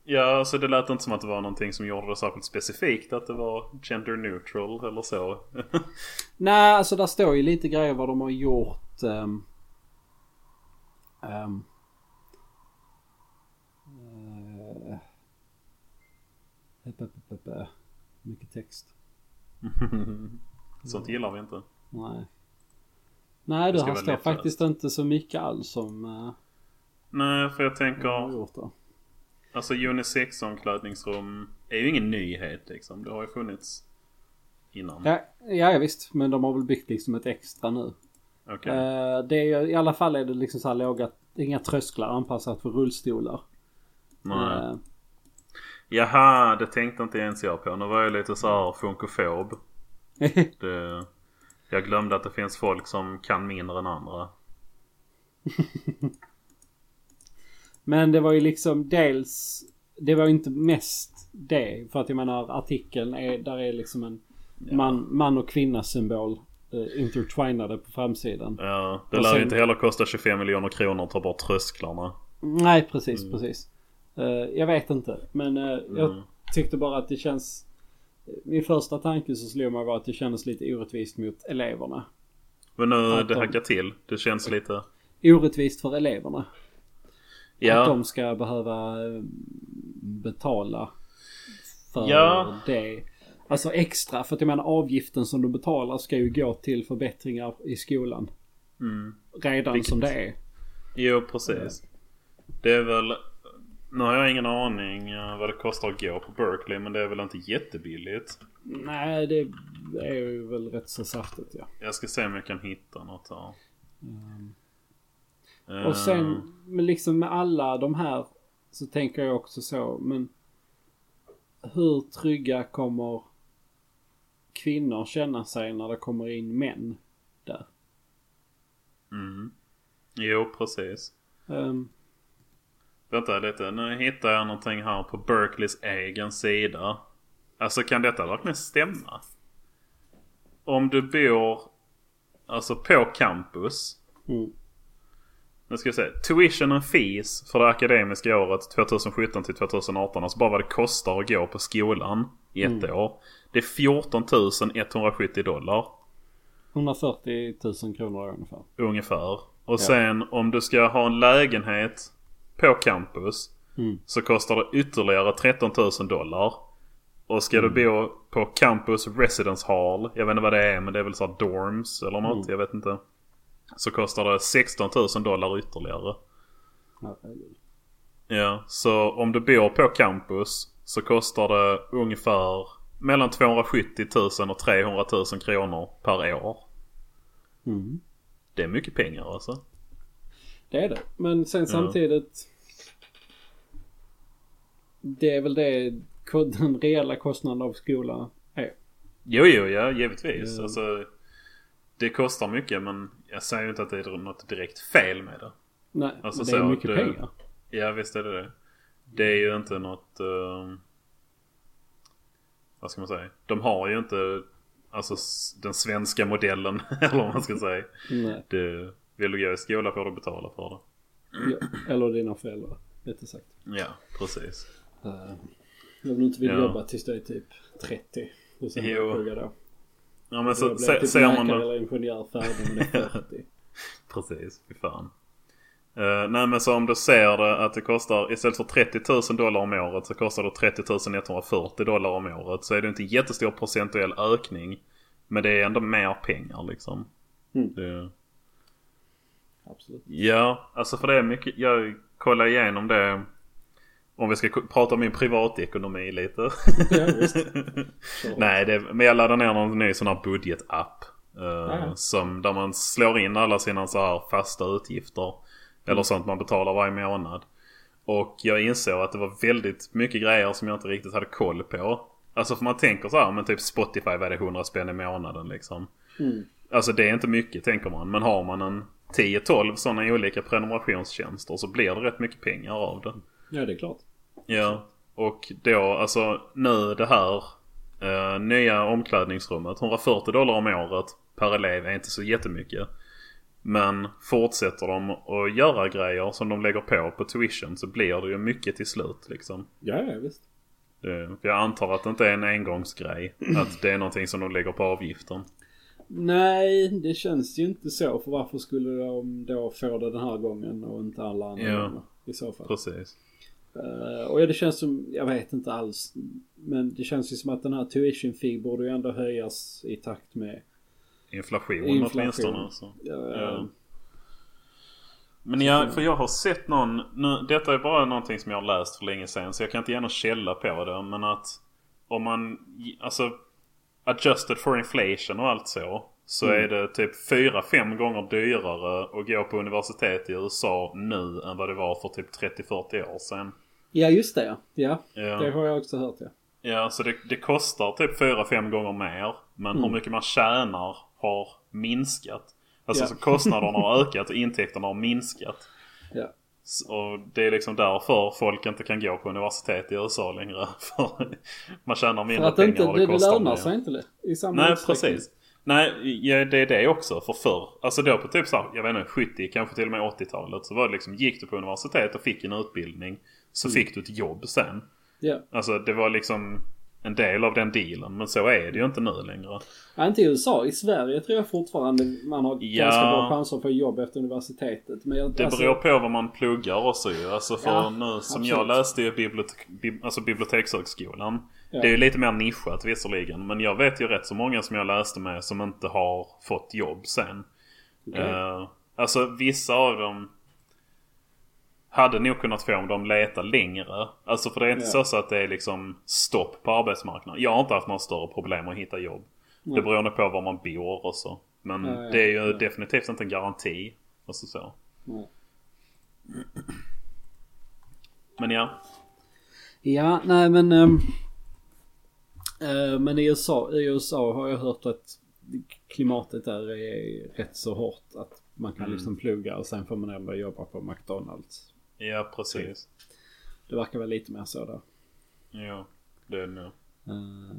Ja, alltså det lät inte som att det var någonting som gjorde det särskilt specifikt att det var gender neutral eller så. Nej, alltså där står ju lite grejer vad de har gjort. Um, um, uh, epp, epp, epp. mycket text. Sånt gillar vi inte. Nej. Nej, Det det ska här står faktiskt inte så mycket alls som uh, Nej, för jag tänker... Alltså unisex omklädningsrum är ju ingen nyhet liksom. Det har ju funnits innan. Ja, ja, visst. Men de har väl byggt liksom ett extra nu. Okej. Eh, det är ju, I alla fall är det liksom så här låga, inga trösklar anpassat för rullstolar. Nej. Eh, Jaha, det tänkte inte ens jag på. Nu var jag lite så här funkofob. Det, jag glömde att det finns folk som kan mindre än andra. Men det var ju liksom dels... Det var ju inte mest det. För att jag menar artikeln är... Där är liksom en man, man och kvinna symbol eh, intertwinade på framsidan. Ja, det Och lär ju sen- inte heller kosta 25 miljoner kronor att ta bort trösklarna. Nej precis, precis. Eh, jag vet inte. Men jag Mm. tyckte bara att det känns... Min första tanke så slog mig var att det kändes lite orättvist mot eleverna. Men nu Att det de- hackar till. Det känns lite... Orättvist för eleverna. Att Ja, de ska behöva eh, betala för Ja. det. Alltså extra. För att jag menar avgiften som de betalar ska ju gå till förbättringar i skolan. mm. Redan Vilket- som det är. Jo precis. Det är väl... Nu har jag ingen aning eh, vad det kostar att gå på Berkeley men det är väl inte jättebilligt. Nej, det är ju väl rätt så saftigt ja. Jag ska se om jag kan hitta något här. Eh, Och sen, men liksom med alla de här så tänker jag också så, men hur trygga kommer kvinnor känna sig när det kommer in män där? Mm. Jo, precis. Ehm, Vänta lite, nu hittar jag någonting här på Berkeleys egen sida. Alltså kan detta verkligen stämma? Om du bor alltså på campus. mm. Nu ska vi se. Tuition and fees för det akademiska året 2017 till 2018. Alltså bara vad det kostar att gå på skolan i ett år. Det är 14 170 dollar 140 000 kronor ungefär. ungefär. Och sen om du ska ha en lägenhet på campus. Mm. Så kostar det ytterligare 13 000 dollar. Och ska du bo på campus residence hall. Jag vet inte vad det är men det är väl så här dorms eller något. Jag vet inte. Så kostar det 16 000 dollar ytterligare. Ja. Ja, så om du bor på campus så kostar det ungefär mellan 270 000 och 300 000 kronor per år. Mm. Det är mycket pengar alltså. Det är det. Men sen samtidigt. Det är väl det den reella kostnaden av skolan är. Jo, jo, ja givetvis. Ja. Alltså, det kostar mycket men jag säger ju inte att det är något direkt fel med det. Nej, Alltså men det är så, mycket det- pengar. Ja, visst är det det. Det är ju inte något... ehm, vad ska man säga? De har ju inte alltså den svenska modellen eller vad man ska säga. Nej. Det, vill du gå i skola får du betala för det. Ja. Eller dina föräldrar. Rättare sagt. Ja, precis. Uh, om du inte vill Ja. jobba tills du är typ 30. Och sen Jo. plugga då. Ja men Då så typ ser man läkare det. eller ingenjör färdig är 40. Precis, fy fan. Eh, nej men så om du ser det att det kostar istället för 30 000 dollar om året så kostar det 30 140 dollar om året. Så är det inte jättestor procentuell ökning. Men det är ändå mer pengar liksom. Mm. Det, Absolut. ja, alltså för det är mycket. Jag kollar igenom det. Om vi ska prata om min privatekonomi lite. Ja. Nej, det, men jag laddade ner någon ny sån här budgetapp. Uh, som, där man slår in alla sina så här fasta utgifter. Eller sånt man betalar varje månad. Och jag insåg att det var väldigt mycket grejer som jag inte riktigt hade koll på. Alltså för man tänker så här, men typ Spotify var det 100 spänn i månaden liksom. Mm. Alltså det är inte mycket tänker man. Men har man en 10-12 sådana olika prenumerationstjänster så blir det rätt mycket pengar av det. Ja, det är klart. Ja, och då alltså nu det här eh, nya omklädningsrummet. 140 dollar om året per elev är inte så jättemycket. Men fortsätter de att göra grejer som de lägger på på tuition så blir det ju mycket till slut liksom. Ja, ja visst. Det, jag antar att det inte är en engångsgrej. Att det är någonting som de lägger på avgiften. Nej, det känns ju inte så. För varför skulle de då få det den här gången och inte alla andra Ja. gånger i så fall? Precis. Eh, och ja, det känns som, jag vet inte alls. Men det känns ju som att den här tuition fee borde ju ändå höjas i takt med Inflation, Inflation. åtminstone. Så. uh, Ja. Men jag, för jag har sett någon, nu, detta är bara någonting som jag har läst för länge sedan så jag kan inte ge någon källa på det. Men att om man, alltså adjusted for inflation och allt så. Så Mm. är det typ 4-5 gånger dyrare att gå på universitet i USA nu än vad det var för typ 30-40 år sedan. Ja, just det ja. Ja, det har jag också hört ja. Ja, så det, det kostar typ 4-5 gånger mer. Men hur mycket man tjänar har minskat. Alltså Ja. så kostnaderna har ökat och intäkterna har minskat. Ja. Och det är liksom därför folk inte kan gå på universitet i USA längre. För man tjänar För mindre att det, pengar inte, och det, det lönar sig inte i samma Nej utsträckning. precis. Nej ja, det är det också. För förr, alltså då på typ så här, jag vet inte 70 kanske till och med 80-talet. Så var det liksom, gick du på universitet och fick en utbildning. Så Mm. fick du ett jobb sen. Ja. Alltså det var liksom en del av den dealen. Men så är det ju inte nu längre. ja. Inte i USA. I Sverige tror jag fortfarande man har Ja. ganska bra chanser att få jobb efter universitetet. Men jag, Det alltså, beror på vad man pluggar också ju. Alltså för Ja, nu som absolut. jag läste i bibliotek, bib, alltså bibliotekshögskolan. Ja. Det är ju lite mer nischat visserligen. Men jag vet ju rätt så många som jag läste med som inte har fått jobb sen. Okej. Eh, alltså vissa av dem hade nog kunnat få om de letar längre. Alltså för det är inte Ja. så, så att det är liksom stopp på arbetsmarknaden. Jag har inte haft några större problem att hitta jobb. Det beror på var man bor och så. Men Ja, ja, det är ju ja. definitivt inte en garanti. Alltså så. Nej. Men ja. Ja, nej men... eh, men i USA, i USA har jag hört att klimatet där är rätt så hårt. Att man kan Mm. liksom plugga och sen får man ändå jobba på McDonalds. Ja, precis. Det verkar väl lite mer så där. Ja, det är det nog. Eh,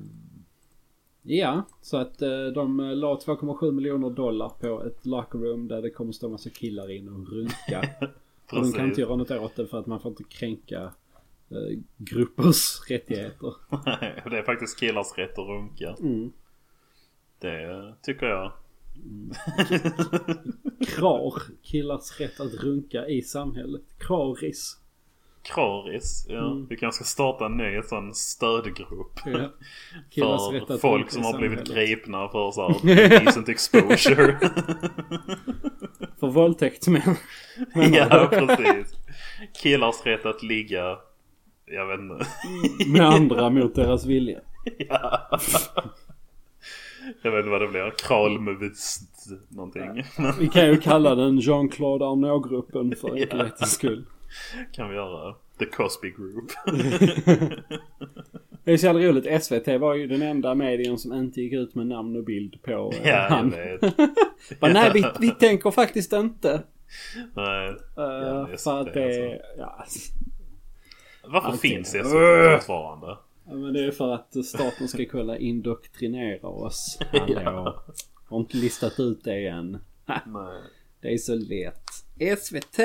ja, så att eh, de eh, la 2,7 miljoner dollar på ett locker room där det kommer stå massa killar in och runka. och de kan inte göra något åt det för att man får inte kränka eh, gruppers rättigheter. Nej, det är faktiskt killars rätt att runka. Mm. Det tycker jag. Krar, killars rätt att runka i samhället. Kraris. Kraris. Ja, Mm. Vi kanske ska starta en ny sån stödgrupp. Ja. För folk som har blivit gripna för så här decent exposure. För våldtäktsmän. menar ja, precis. Killars rätt att ligga. Jag vet inte. Med andra mot deras vilja. ja. Jag vet inte vad det blir. Kralmevist någonting. Vi kan ju kalla den Jean-Claude Arnault-gruppen för enkelhetens skull. kan vi göra. The Cosby Group. Det är så jävla roligt. SVT var ju den enda medien som inte gick ut med namn och bild på eh, ja, han. Bara, nej, vi, vi tänker faktiskt inte. Nej. Uh, Ja, för att det, det... Ja, Varför Alltid. finns SVT Ugh. fortfarande? Ja, men det är för att staten ska kunna indoktrinera oss. Hallå. Har inte listat ut det än. Nej. det är så lätt. SVT,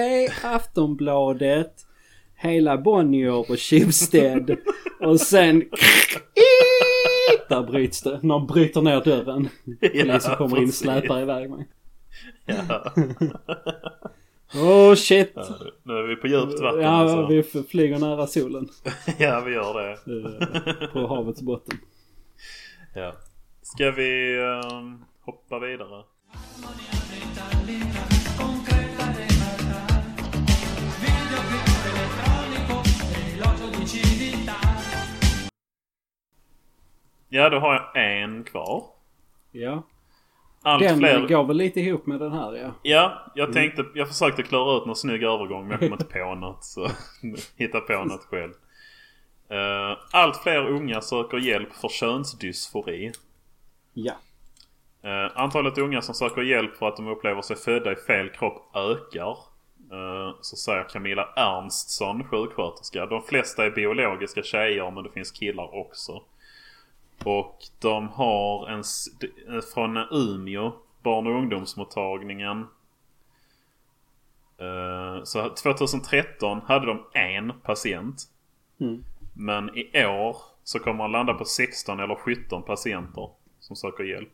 Aftonbladet, hela Bonnier och Schibsted. och sen... Där bryts det. Någon bryter ner dörren. Polisen kommer in och släpar iväg mig. Ja. Oh shit. Ja, nu är vi på djupt vatten. Ja, alltså. vi flyger nära solen. ja, vi gör det. eh, På havets botten. Ja. Ska vi ehm, hoppa vidare? Ja, då har jag en kvar. Ja. Allt Den fler... går väl lite ihop med den här ja. Ja, jag tänkte, jag försökte klara ut någon snygg övergång men jag kom inte på något så hitta på något själv. Uh, allt fler unga söker hjälp för könsdysfori. Ja. Eh, antalet unga som söker hjälp för att de upplever sig födda i fel kropp ökar. Eh, så säger Camilla Ernstsson, sjuksköterska. De flesta är biologiska tjejer men det finns killar också. Och de har en från Umeå, barn och ungdomsmottagningen. Eh, så 2013 hade de en patient. Mm. Men i år så kommer man landa på 16 eller 17 patienter som söker hjälp.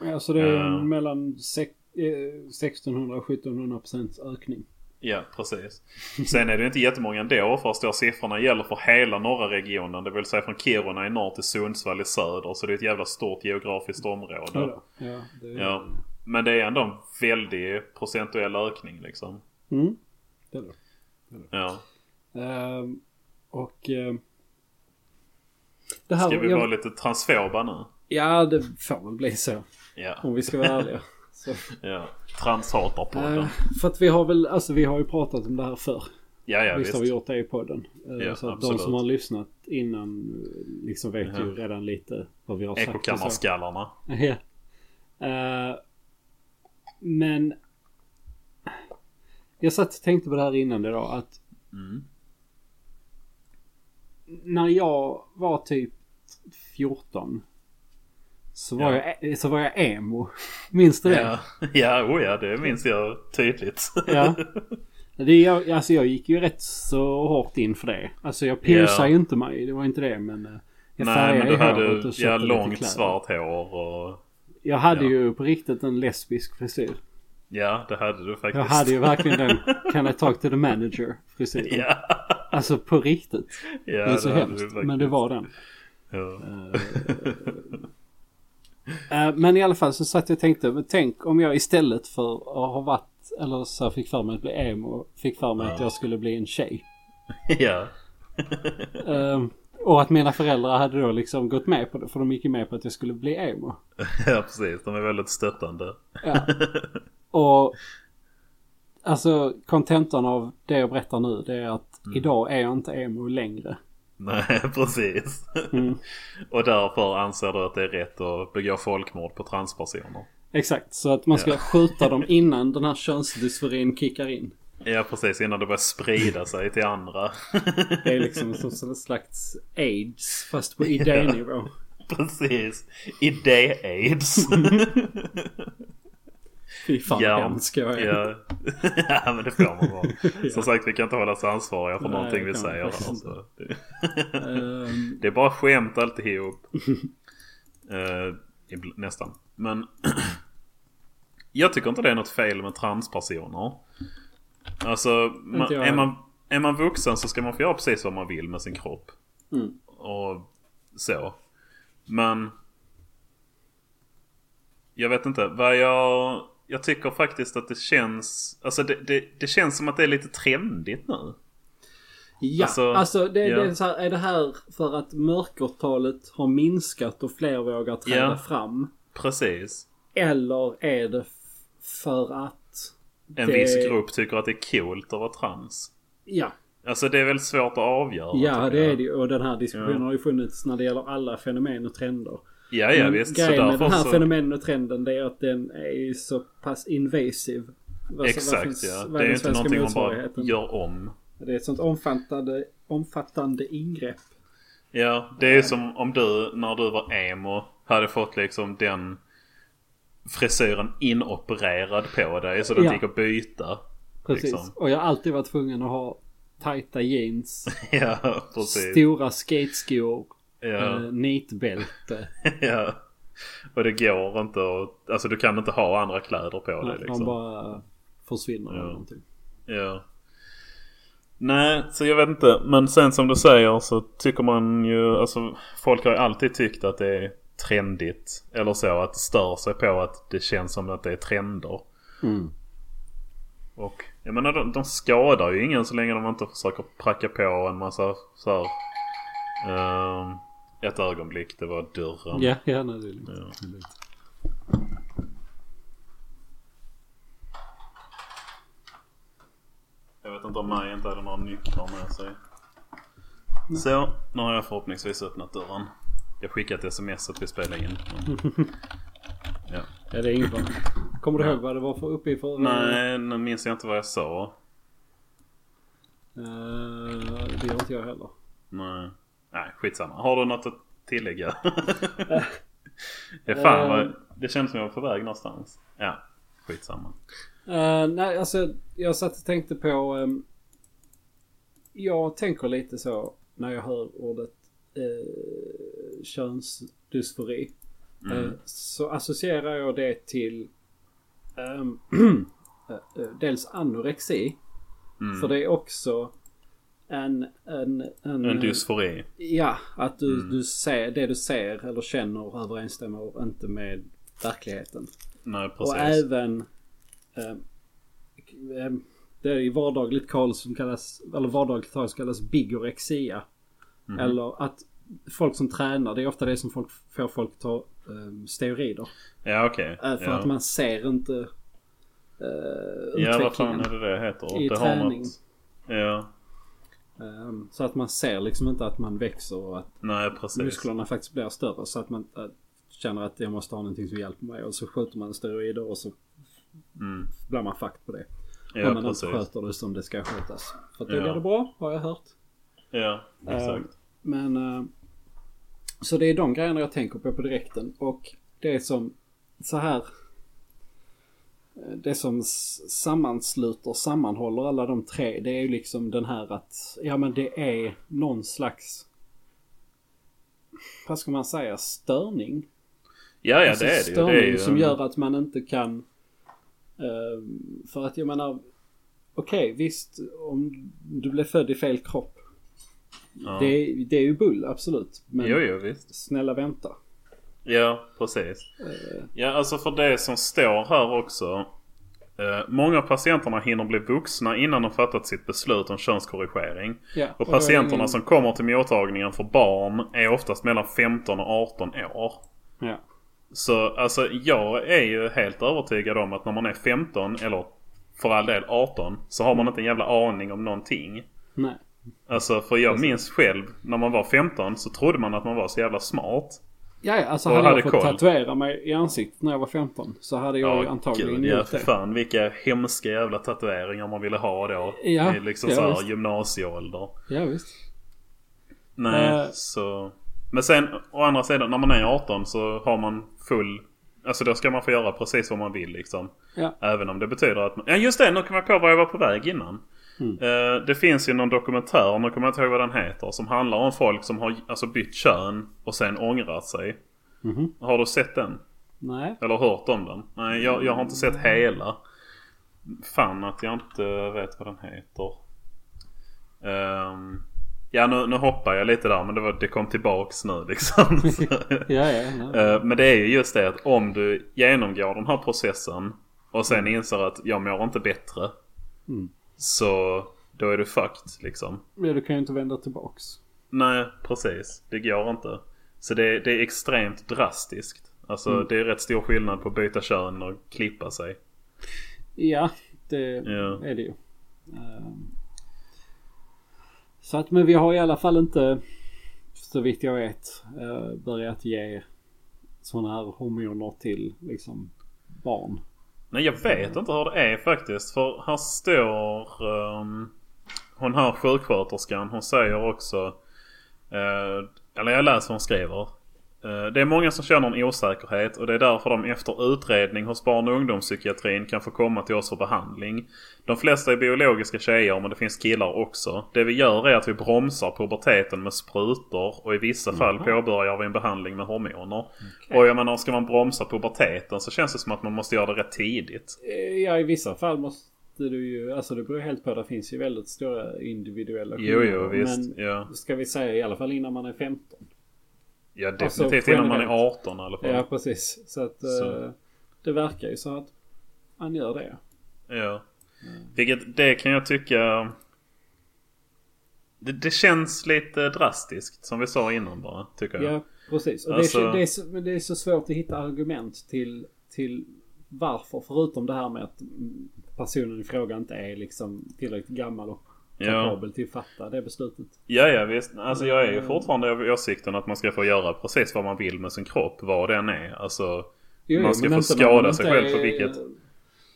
Alltså det är Ja. mellan sex, eh, 1600 och 1700 procents ökning. Ja, precis. Sen är det inte jättemånga ändå förstår siffrorna gäller för hela norra regionen. Det vill säga från Kiruna i norr till Sundsvall i söder. Så det är ett jävla stort geografiskt område. Ja, ja, det är... Ja. Men det är ändå en väldig procentuell ökning liksom. Mm. Det är det. Ja. Ehm, och... ehm, det här... Ska vi jag- vara lite transfoba nu? Ja, det får väl bli så. Ja. Om vi ska vara ärliga. Ja. Transhatarpodden. Eh, för att vi har väl, alltså vi har ju pratat om det här förr. ja, ja Visst visst. har vi gjort det i podden. Eh, Ja, så att absolut. de som har lyssnat innan eh, liksom vet ju Mhm. redan lite vad vi har sagt. Ekokammarskallarna. Ja. Eh, men jag satt och tänkte på det här innan idag att Mm. när jag var typ 14 så var, Ja. jag, så var jag emo. Minns du det? Ja, ja, oh ja, det minns jag tydligt. Ja. Det, jag, alltså jag gick ju rätt så hårt in för det. Alltså jag piercade Ja. ju inte mig. Det var inte det men... eh, Jag Nej, men du hade ja, långt svart hår och... Jag hade Ja. ju på riktigt en lesbisk frisyr. Ja, det hade du faktiskt. Jag hade ju verkligen den Can I talk to the manager frisyren. Ja, Alltså på riktigt. ja det är så hade hemskt. Men det var den. Ja. Eh, men i alla fall så satt jag och tänkte, men tänk om jag istället för att ha varit, eller så fick för mig att bli emo, fick för mig att Ja. jag skulle bli en tjej. ja. Ehm, och att mina föräldrar hade då liksom gått med på det, för de gick ju med på att jag skulle bli emo. ja, precis. De är väldigt stöttande. Ja. Och alltså kontentan av det jag berättar nu det är att Mm. idag är jag inte emo längre. Nej, precis. Mm. och därför anser du att det är rätt att begå folkmord på transpersoner? Exakt, så att man ska skjuta dem innan den här könsdysforin kickar in. Ja, precis. Innan det börjar sprida sig till andra. Det är liksom som en slags aids fast på idénivå. precis. Idé-aids. Fy fan Ja. vad hemsk jag är. ja. ja, men det får man vara. Ja. Som sagt, vi kan inte hållas ansvariga för Nej, någonting vi säger här. faktiskt Så det, Ehm, det är bara skämt alltihop. uh, nästan. Men jag tycker inte det är något fel med transpersoner. Alltså, man, är, man, är man vuxen så ska man få göra precis vad man vill med sin kropp. Mm. Och så. Men... Jag vet inte. Vad jag... Jag tycker faktiskt att det känns... Alltså det, det, det känns som att det är lite trendigt nu. Ja, Alltså, alltså, det, ja. det är, så här, är det här för att mörkertalet har minskat och fler vågar träda Ja. fram? Precis. Eller är det för att En viss grupp tycker att det är coolt att vara trans. Ja, Alltså det är väl svårt att avgöra. ja det jag. är det ju. Och den här diskussionen Ja. har ju funnits när det gäller alla fenomen och trender. Ja, ja visst. Så grejen med därför den här så... fenomenen och trenden det är att den är ju så pass invasiv. Vad- Exakt finns- ja. Det är den inte någonting man bara gör om. Det är ett sånt omfattande, omfattande ingrepp. Ja, det är som om du när du var emo hade fått liksom den frisyren inopererad på dig så den Ja. gick att byta. Precis. Liksom. Och jag har alltid varit tvungen att ha tajta jeans, Ja, precis. stora skateskor, Ja, eh, nitbälte. ja. Och det går inte att... Alltså du kan inte ha andra kläder på dig Man liksom. bara försvinner eller Ja. någonting. Ja. Nej, så jag vet inte. Men sen som du säger så tycker man ju... Alltså folk har ju alltid tyckt att det är trendigt. Eller så att stör sig på att det känns som att det är trender. Mm. Och jag menar de, de skadar ju ingen så länge de inte försöker pracka på en massa så här, ehm, Ett ögonblick, det var dörren. Ja, ja, nej, det är lugnt. Ja. Det är lugnt. Jag vet inte om Maj inte hade några nycklar med sig. Så, nu har jag förhoppningsvis öppnat dörren. Jag skickade ett sms att vi spelar in. Men... Ja. Ja, det är inget bra. Kommer du Nej. ihåg vad det var för uppe i för? Nej, nu minns jag inte vad jag sa. Eh, det gör inte jag heller. Nej, Nej skitsamma. Har du något att tillägga? det, är fan vad, det känns som jag var på väg någonstans. Ja, skitsamma. Eh, nej, alltså jag satt och tänkte på... ehm, jag tänker lite så när jag hör ordet uh, könsdysfori. Mm. Eh, så associerar jag det till ehm, eh, eh, dels anorexi. Mm. För det är också en... En, en, En dysfori. Ja, att du, Mm. du ser, det du ser eller känner överensstämmer inte med verkligheten. Nej, Och precis. även eh, eh, det är i vardagligt tal som kallas, eller vardagligt tal som kallas bigorexia. Mhm. Eller att folk som tränar, det är ofta det som folk får folk att ta eh, steroider. Ja, okej. Eh, för ja. att man ser inte uh, Ja, vad fan är det det heter? i det träning. något... Ja, Ehm, så att man ser liksom inte att man växer och att nej musklerna faktiskt blir större. Så att man eh, känner att jag måste ha någonting som hjälper mig. Och så skjuter man steroider och så Mm. blir man fucked på det. Ja, om man precis. inte sköter det som det ska skötas. För att då Ja. blir det bra, har jag hört. Ja, exakt. Men... eh, så det är de grejerna jag tänker på på direkten. Och det som så här... Det som sammansluter, sammanhåller alla de tre. Det är ju liksom den här att... Ja men det är någon slags... Vad ska man säga? Störning. Ja, ja Alltså det är det störning Det är ju som gör att man inte kan... eh, för att jag menar... Okej, visst. Om du blev född i fel kropp. Ja. Det, är- det är ju bull, absolut. Men Jo, jo, snälla vänta. Ja, precis. Eh, Ja, alltså för det som står här också. Eh, många av patienterna hinner bli vuxna innan de fattat sitt beslut om könskorrigering. ja, Och är patienterna ingen- som kommer till mottagningen för barn är oftast mellan 15 och 18 år. Ja. Så alltså jag är ju helt övertygad om att när man är 15 eller för all del 18 så har man inte en jävla aning om någonting. Nej. Alltså för jag minns själv när man var 15 så trodde man att man var så jävla smart. Ja, ja, alltså Och hade jag hade fått koll. tatuera mig i ansiktet när jag var 15 så hade jag ju antagligen gud, ja, gjort för det. fan vilka hemska jävla tatueringar man ville ha då. Ja, I liksom ja, så här visst. gymnasieålder. Ja, visst. Nej, Eh. så... Men sen å andra sidan när man är 18 så har man full... Alltså då ska man få göra precis vad man vill liksom. Ja. Även om det betyder att man... Ja just det, nu kommer jag på var jag var på väg innan. Mm. Eh, det finns ju någon dokumentär, nu kommer jag inte ihåg vad den heter, som handlar om folk som har alltså, bytt kön och sen ångrat sig. Mhm. Har du sett den? Nej. Eller hört om den? Nej, jag, jag har inte sett hela. Fan att jag inte vet vad den heter. Ehm, ja, nu, nu hoppar jag lite där men det, var, det kom tillbaks nu liksom. Ja, ja. Eh, men det är ju just det att om du genomgår den här processen och sen inser att jag mår inte bättre. Mm. Så då är du fucked liksom. Ja, du kan ju inte vända tillbaks. Nej, precis. Det går inte. Så det, det är extremt drastiskt. Alltså Mm. det är rätt stor skillnad på att byta kön och klippa sig. Ja, det Ja. är det ju. Ehm. Så att, men vi har i alla fall inte, så vitt jag vet, eh, börjat ge sådana här hormoner till liksom barn. Nej jag vet inte hur det är faktiskt. För här står um, hon här sjuksköterskan. Hon säger också. Uh, eller jag läser vad hon skriver. Eh, det är många som känner en osäkerhet och det är därför de efter utredning hos barn och ungdomspsykiatrin kan få komma till oss för behandling. De flesta är biologiska tjejer men det finns killar också. Det vi gör är att vi bromsar puberteten med sprutor och i vissa fall påbörjar vi en behandling med hormoner. Och jag menar ska man bromsa puberteten så känns det som att man måste göra det rätt tidigt. Eh, Ja, i vissa fall måste du ju, alltså det beror helt på. Det finns ju väldigt stora individuella Jo, jo skillnader. visst. Men Ja, ska vi säga i alla fall innan man är 15. Ja Alltså, definitivt innan man är generellt. 18 i alla fall. Ja, Ja. precis. Så att Så. eh, det verkar ju så att man gör det. Vilket det kan jag tycka... Det, det känns lite drastiskt som vi sa innan bara, tycker jag. Ja, precis. Och Alltså- det, är, det, är det är så svårt att hitta argument till, till varför. Förutom det här med att mm, personen i fråga inte är liksom tillräckligt gammal och Ja. kapabel till att fatta det beslutet. Ja, ja visst. Alltså jag är ju fortfarande av åsikten att man ska få göra precis vad man vill med sin kropp, vad den är. Alltså, Jo, man ska få skada sig själv för vilket...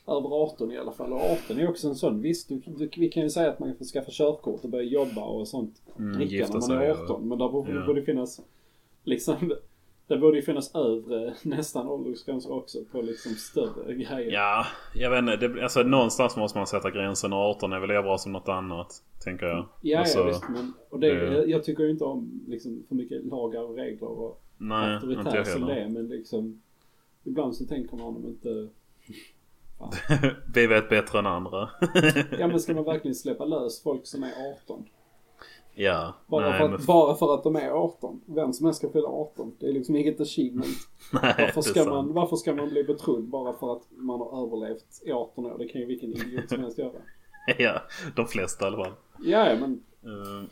Över 18 i alla fall. Och 18 är också en sån. Visst, du, du, vi kan ju säga att man får skaffa körkort och börja jobba och sånt. Mm, dricka när man är sig 18. Men där borde, ja. borde finnas liksom det borde ju finnas övre nästan åldersgränser också på liksom större grejer. Ja, jag vet inte. Det, alltså någonstans måste man sätta gränsen och 18 är väl lika bra som något annat. Tänker jag. Ja, alltså, ja visst. Men, och det, det- Jag, tycker ju inte om liksom, för mycket lagar och regler och Nej, auktoritär som det är. Men liksom ibland så tänker man om inte... Vi vet bättre än andra. Ja men ska man verkligen släppa lös folk som är 18? Ja. Bara, nej, för, men... att, bara för att de är 18. Vem som helst ska fylla 18. Det är liksom inget achievement. nej, Varför ska, sant. man, varför ska man bli betrodd bara för att man har överlevt i 18 år? Det kan ju vilken idiot som helst göra. Ja, de flesta i alla fall. Ja, men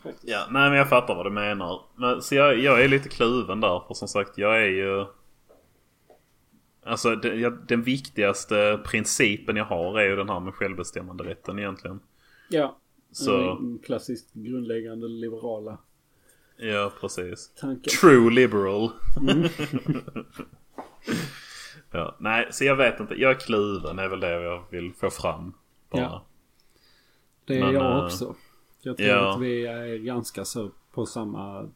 faktiskt. Ja, nej men jag fattar vad du menar. Men, så jag, jag är lite kluven där. För som sagt, jag är ju... Alltså det, jag, den viktigaste principen jag har är ju den här med självbestämmanderätten egentligen. Ja. Så, En klassiskt grundläggande liberala ja precis. tanke. True liberal. Mm. ja, nej, så jag vet inte. Jag är kluven är väl det jag vill få fram. Bara. Ja. Det är Men, jag eh, också. Jag tror ja. att vi är ganska så på samma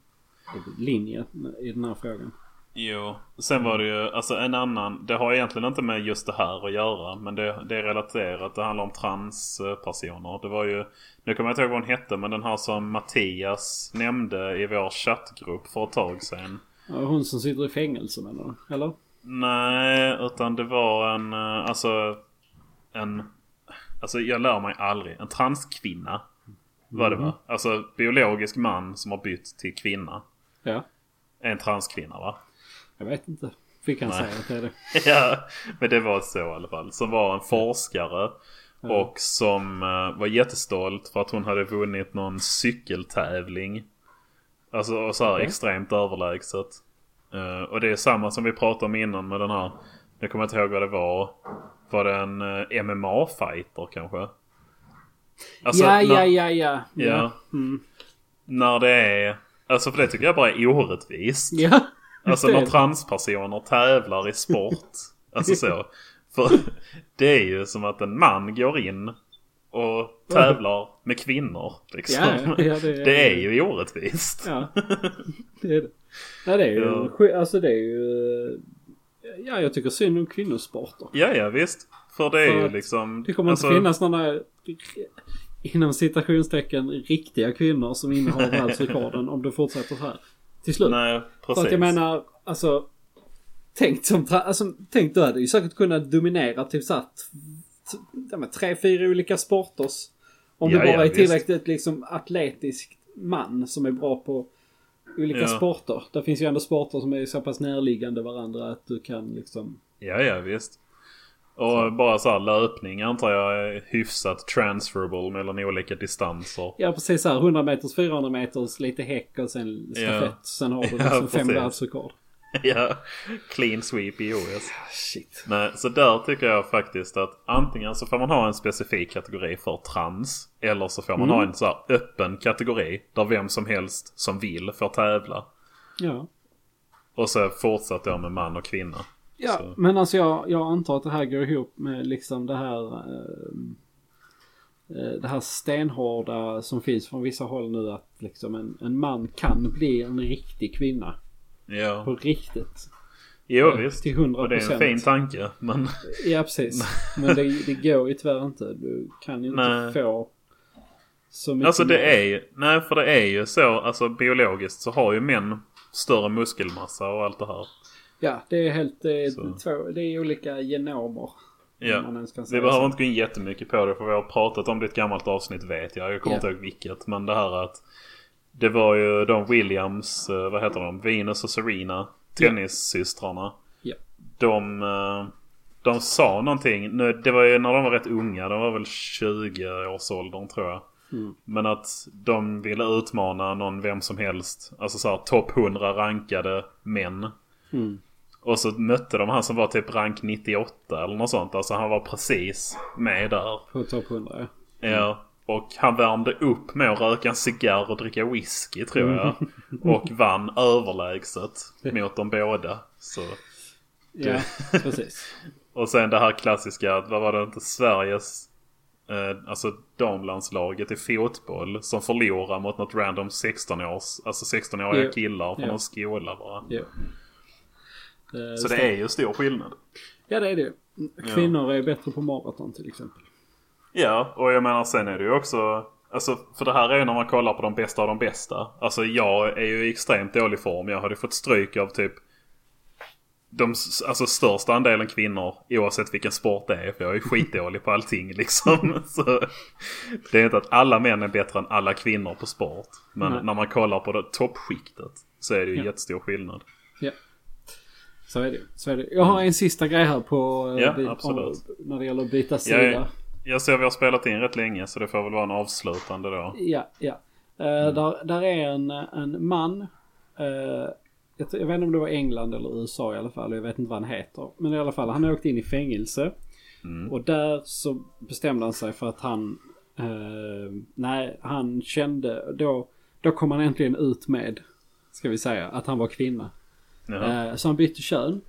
linje i den här frågan. Jo, sen var det ju alltså en annan. Det har egentligen inte med just det här att göra. Men det, det är relaterat. Det handlar om transpersoner. Det var ju, nu kommer jag inte ihåg vad hon hette. Men den här som Mattias nämnde i vår chattgrupp för ett tag sedan. Ja, Hon som sitter i fängelse menar du? Eller? Nej, utan det var en, eh, alltså en, alltså jag lär mig aldrig. En transkvinna. Var det va? Alltså biologisk man som har bytt till kvinna. Ja. En transkvinna va? Jag vet inte. Vi kan Nej. säga att det är det. ja, men det var så i alla fall. Som var en forskare. Och som eh, var jättestolt för att hon hade vunnit någon cykeltävling. Alltså och så här Okej. extremt överlägset. Eh, och det är samma som vi pratade om innan med den här. Jag kommer inte ihåg vad det var. Var det en eh, MMA-fighter kanske? Alltså, ja, ja, ja, ja, Ja. Mm. När det är... Alltså för det tycker jag bara är orättvist. Ja. Alltså när transpersoner tävlar i sport. alltså så. För det är ju som att en man går in och tävlar med kvinnor. Liksom. Ja, ja, det är- det är ju orättvist. Ja, det är det. Ja, det är ju... Ja. Alltså det är ju... Ja, jag tycker synd om kvinnosporter. Ja, ja visst. För det är För ju liksom... Det kommer alltså, inte finnas några inom citationstecken riktiga kvinnor som innehar världsrekorden om det fortsätter så här. Till slut. Nej, För precis. att jag menar, alltså. Tänk som, alltså, tänk du hade ju säkert kunnat dominera typ såhär, tre, fyra olika sporters. Om Ja, du bara ja, är visst. tillräckligt liksom atletisk man som är bra på olika Ja. sporter. Det finns ju ändå sporter som är så pass närliggande varandra att du kan liksom. Ja, ja visst. Och bara så här löpning antar jag är hyfsat transferable mellan olika distanser. Ja precis så här 100 meters, 400 meters, lite häck och sen stafett. Ja. Sen har du Ja, liksom fem världsrekord. ja, clean sweep i OS. Shit. Nej, så där tycker jag faktiskt att antingen så får man ha en specifik kategori för trans. Eller så får man Mm. ha en så här öppen kategori där vem som helst som vill får tävla. Ja. Och så fortsatt då med man och kvinna. Ja, Så. men alltså jag, jag antar att det här går ihop med liksom det här eh, eh, det här stenhårda som finns från vissa håll nu att liksom en, en man kan bli en riktig kvinna. Ja, På riktigt. jo Eh, visst. Till 100 Och det är en fin tanke. Men Ja, precis. Men det, det går ju tyvärr inte. Du kan ju inte Nej. få så mycket alltså det mer. är ju, nej för det är ju så, alltså biologiskt så har ju män större muskelmassa och allt det här. Ja, det är helt, två, det är olika genomer. Ja. Vi behöver så. inte gå in jättemycket på det för vi har pratat om det i ett gammalt avsnitt vet jag. Jag kommer Ja. inte ihåg vilket. Men det här att det var ju de Williams, eh, vad heter de? Venus och Serena. Tennissystrarna. Ja. De, eh, de sa någonting. Det var ju när de var rätt unga. De var väl 20 års åldern tror jag. Mm. Men att de ville utmana någon vem som helst. Alltså så här topp 100 rankade män. Mm. Och så mötte de han som var typ rank 98 eller något sånt. Alltså han var precis med där. På topp 100 ja. Ja. Och han värmde upp med att röka en cigarr och dricka whisky tror jag. Och vann överlägset mot dem båda. Så. Ja, precis. Och sen det här klassiska, vad var det inte, Sveriges eh, alltså damlandslaget i fotboll som förlorar mot något random 16-års, alltså 16-åriga Jo. killar från Jo. någon skola bara. Jo. Eh, Så det är ju stor skillnad. Ja det är det Kvinnor är bättre på maraton till exempel. Ja, och jag menar sen är det ju också... Alltså, för det här är ju när man kollar på de bästa av de bästa. Alltså jag är ju i extremt dålig form. Jag hade fått stryk av typ... De alltså största andelen kvinnor oavsett vilken sport det är. För jag är skitdålig på allting liksom. Så det är inte att alla män är bättre än alla kvinnor på sport. Men Nej. när man kollar på det toppskiktet så är det ju Ja. jättestor skillnad. Ja. Så är det. Så är det. Jag har en sista grej här på... eh, Ja, absolut. om- När det gäller att byta sida. Jag, Ja, jag ser vi har spelat in rätt länge så det får väl vara en avslutande då. ja. Eh, Mm. där, där är en, en man. eh, jag, jag vet inte om det var England eller USA i alla fall. Jag vet inte vad han heter. Men i alla fall, han har åkt in i fängelse. Mm. Och där så bestämde han sig för att han... Eh, nej, han kände... Då, då kom han äntligen ut med, ska vi säga, att han var kvinna. Jaha. Eh, så han bytte kön.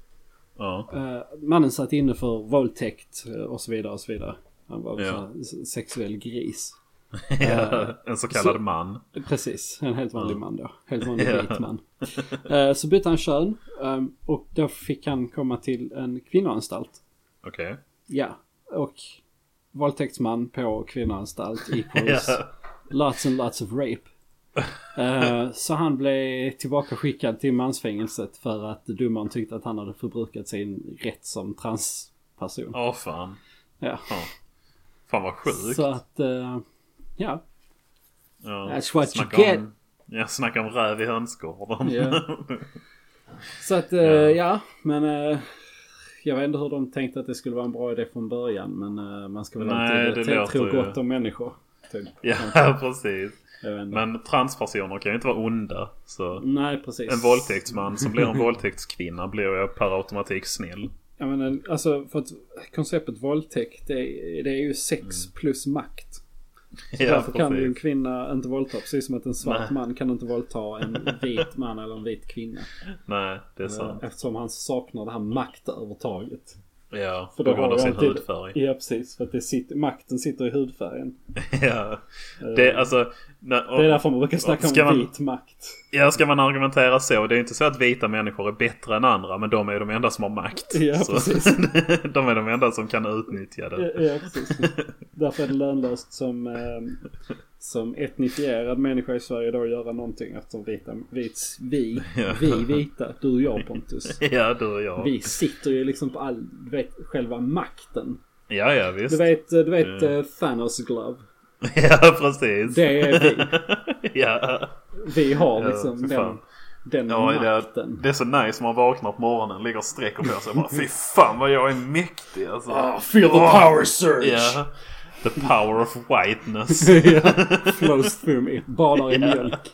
Ja. Eh, mannen satt inne för våldtäkt eh, och så vidare och så vidare. Han var Ja. s- sexuell gris. Ja, en så kallad så- man. Precis, en helt vanlig man då. Helt vanlig Ja. vit man. Så bytte han kön eh, och då fick han komma till en kvinnoanstalt. Okej. Ja, och våldtäktsman på kvinnoanstalt equals Ja. lots and lots of rape. Eh, så han blev tillbaka skickad till mansfängelset för att domaren tyckte att han hade förbrukat sin rätt som transperson. Åh fan. Ja. Ja. Fan vad sjukt. Så att, eh, ja. Ja. That's what you get. Om, ja, snacka om räv i hönsgården. Ja. Så att, eh, Ja. ja. men jag vet inte hur de tänkte att det skulle vara en bra idé från början. Men man ska väl Nej, alltid tro- gott om människor. Typ. ja, precis. Men transpersoner kan ju inte vara onda. Så Nej, precis. en våldtäktsman som blir en våldtäktskvinna blir ju per automatik snäll. Jag menar, alltså för att konceptet våldtäkt det är, det är ju sex Mm. plus makt. Så Ja, därför kan ju en kvinna inte våldta. Precis som att en svart Nej. man kan inte våldta en vit man eller en vit kvinna. Nej, det är sant. Eftersom han saknar det här maktövertaget. Ja, För då har ju sin hudfärg. Ja precis. För att det sitter, makten sitter i hudfärgen. Ja. Det är alltså... när- Det är därför man brukar snacka om man- vit makt. Ja, ska man argumentera så. Det är inte så att vita människor är bättre än andra. Men de är de enda som har makt. Ja, så, precis. de är de enda som kan utnyttja det. Ja, ja precis. Därför är det lönlöst som, eh, som etnifierad människa i Sverige då göra någonting. Att de vita, vits, vi, Ja. vi vita, du och jag Pontus. Ja, du och jag. Vi sitter ju liksom på all, du vet, själva makten. Ja, ja visst. Du vet, du vet Mm. eh, Thanos glove. Ja, precis. Det är vi. Ja. Vi har Ja, liksom fy den, den Ja, det är, makten. det är så nice man vaknar på morgonen, ligger och sträcker på sig och bara Fy fan vad jag är mäktig alltså. Ah, feel the power surge! Ja. The power of whiteness. ja, flows through me. Badar i Ja. mjölk.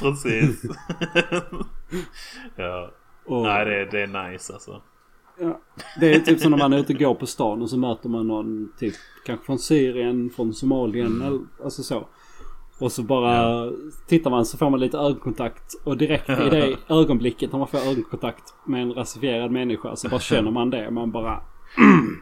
Precis. ja. Och, Nej, det, är- det är nice alltså. ja, det är typ som när man är ute och går på stan och så möter man någon typ kanske från Syrien, från Somalien Mm. eller alltså så. Och så bara tittar man så får man lite ögonkontakt och direkt i det ögonblicket när man får ögonkontakt med en rasifierad människa så bara känner man det. Man bara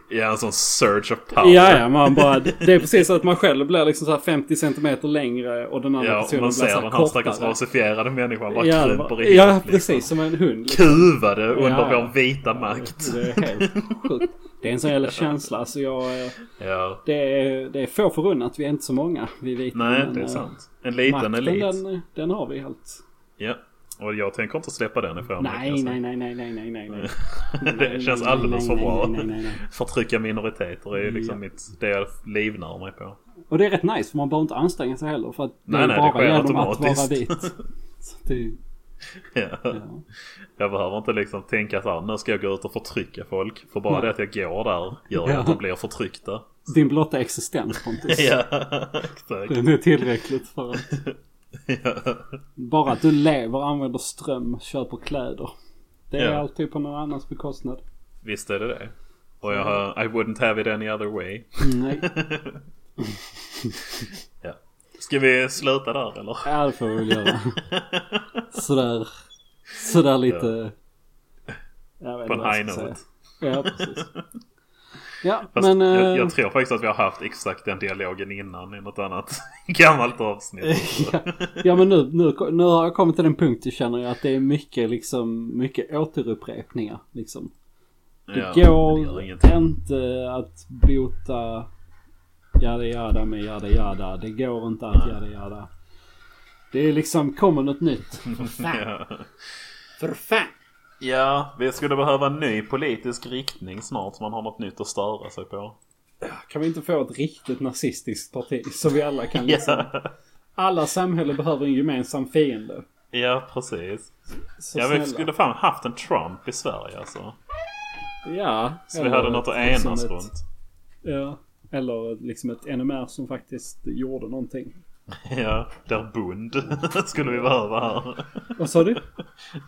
Ja, en sån surge of power. Ja, ja, man bara, det är precis så att man själv blir liksom så här 50 centimeter längre och den andra Ja, personen man blir så ser här den här stackars kortare. rasifierade människan bara Ja, kryper ihop. ja, liksom. precis. Som en hund. Liksom. Kuvade under Ja, ja. vår vita makt. Det är helt sjukt. Det är en sån jävla känsla. Alltså jag, eh, Ja. det, är, det är få förunnat. Vi är inte så många. Vi vita. Nej, men, det är eh, sant. En liten makten, elit. Den, den har vi helt. Ja. Och jag tänker inte släppa den ifrån mig, Nej, nej, nej, nej, nej, nej, nej. Det känns alldeles för bra. Nej, nej, nej. Förtrycka minoriteter är liksom mitt, det jag livnär mig på. Och det är rätt nice för man behöver inte anstränga sig heller. För att det Nej, nej, det bara sker genom att vara vit. Det, Ja. ja. Jag behöver inte liksom tänka så här, nu ska jag gå ut och förtrycka folk. För bara Nej. det att jag går där gör Ja. att de blir förtryckta. Din blotta existens Pontus. Ja, exakt. Den är tillräckligt för att Ja. bara att du lever, använder ström, köper kläder. Det är Ja. alltid på någon annans bekostnad. Visst är det det. Och jag har, I wouldn't have it any other way. Nej, Ja. Ska vi sluta där eller? ja, det får vi väl göra. Sådär, sådär lite... Jag vet På en high note. Ja, precis. Ja, Fast men... jag, eh, jag tror faktiskt att vi har haft exakt den dialogen innan i något annat gammalt avsnitt. ja, ja men nu, nu, nu har jag kommit till den punkt jag känner jag att det är mycket liksom, mycket återupprepningar liksom. Det Ja, det går ingenting. inte att bota jada jada med jada jada. Det går inte att jada jada. Det är liksom, kommer något nytt. För fan. Ja. För fan. Ja, vi skulle behöva en ny politisk riktning snart så man har något nytt att störa sig på. Kan vi inte få ett riktigt nazistiskt parti så vi alla kan liksom. Ja, Alla samhällen behöver en gemensam fiende. ja precis. Så Ja, vi snälla. skulle fan haft en Trump i Sverige alltså. Ja. Så vi hade något att liksom enas ett- runt. Ja. Eller liksom ett NMR som faktiskt gjorde någonting. Ja, der Bund skulle vi behöva här. Vad sa du?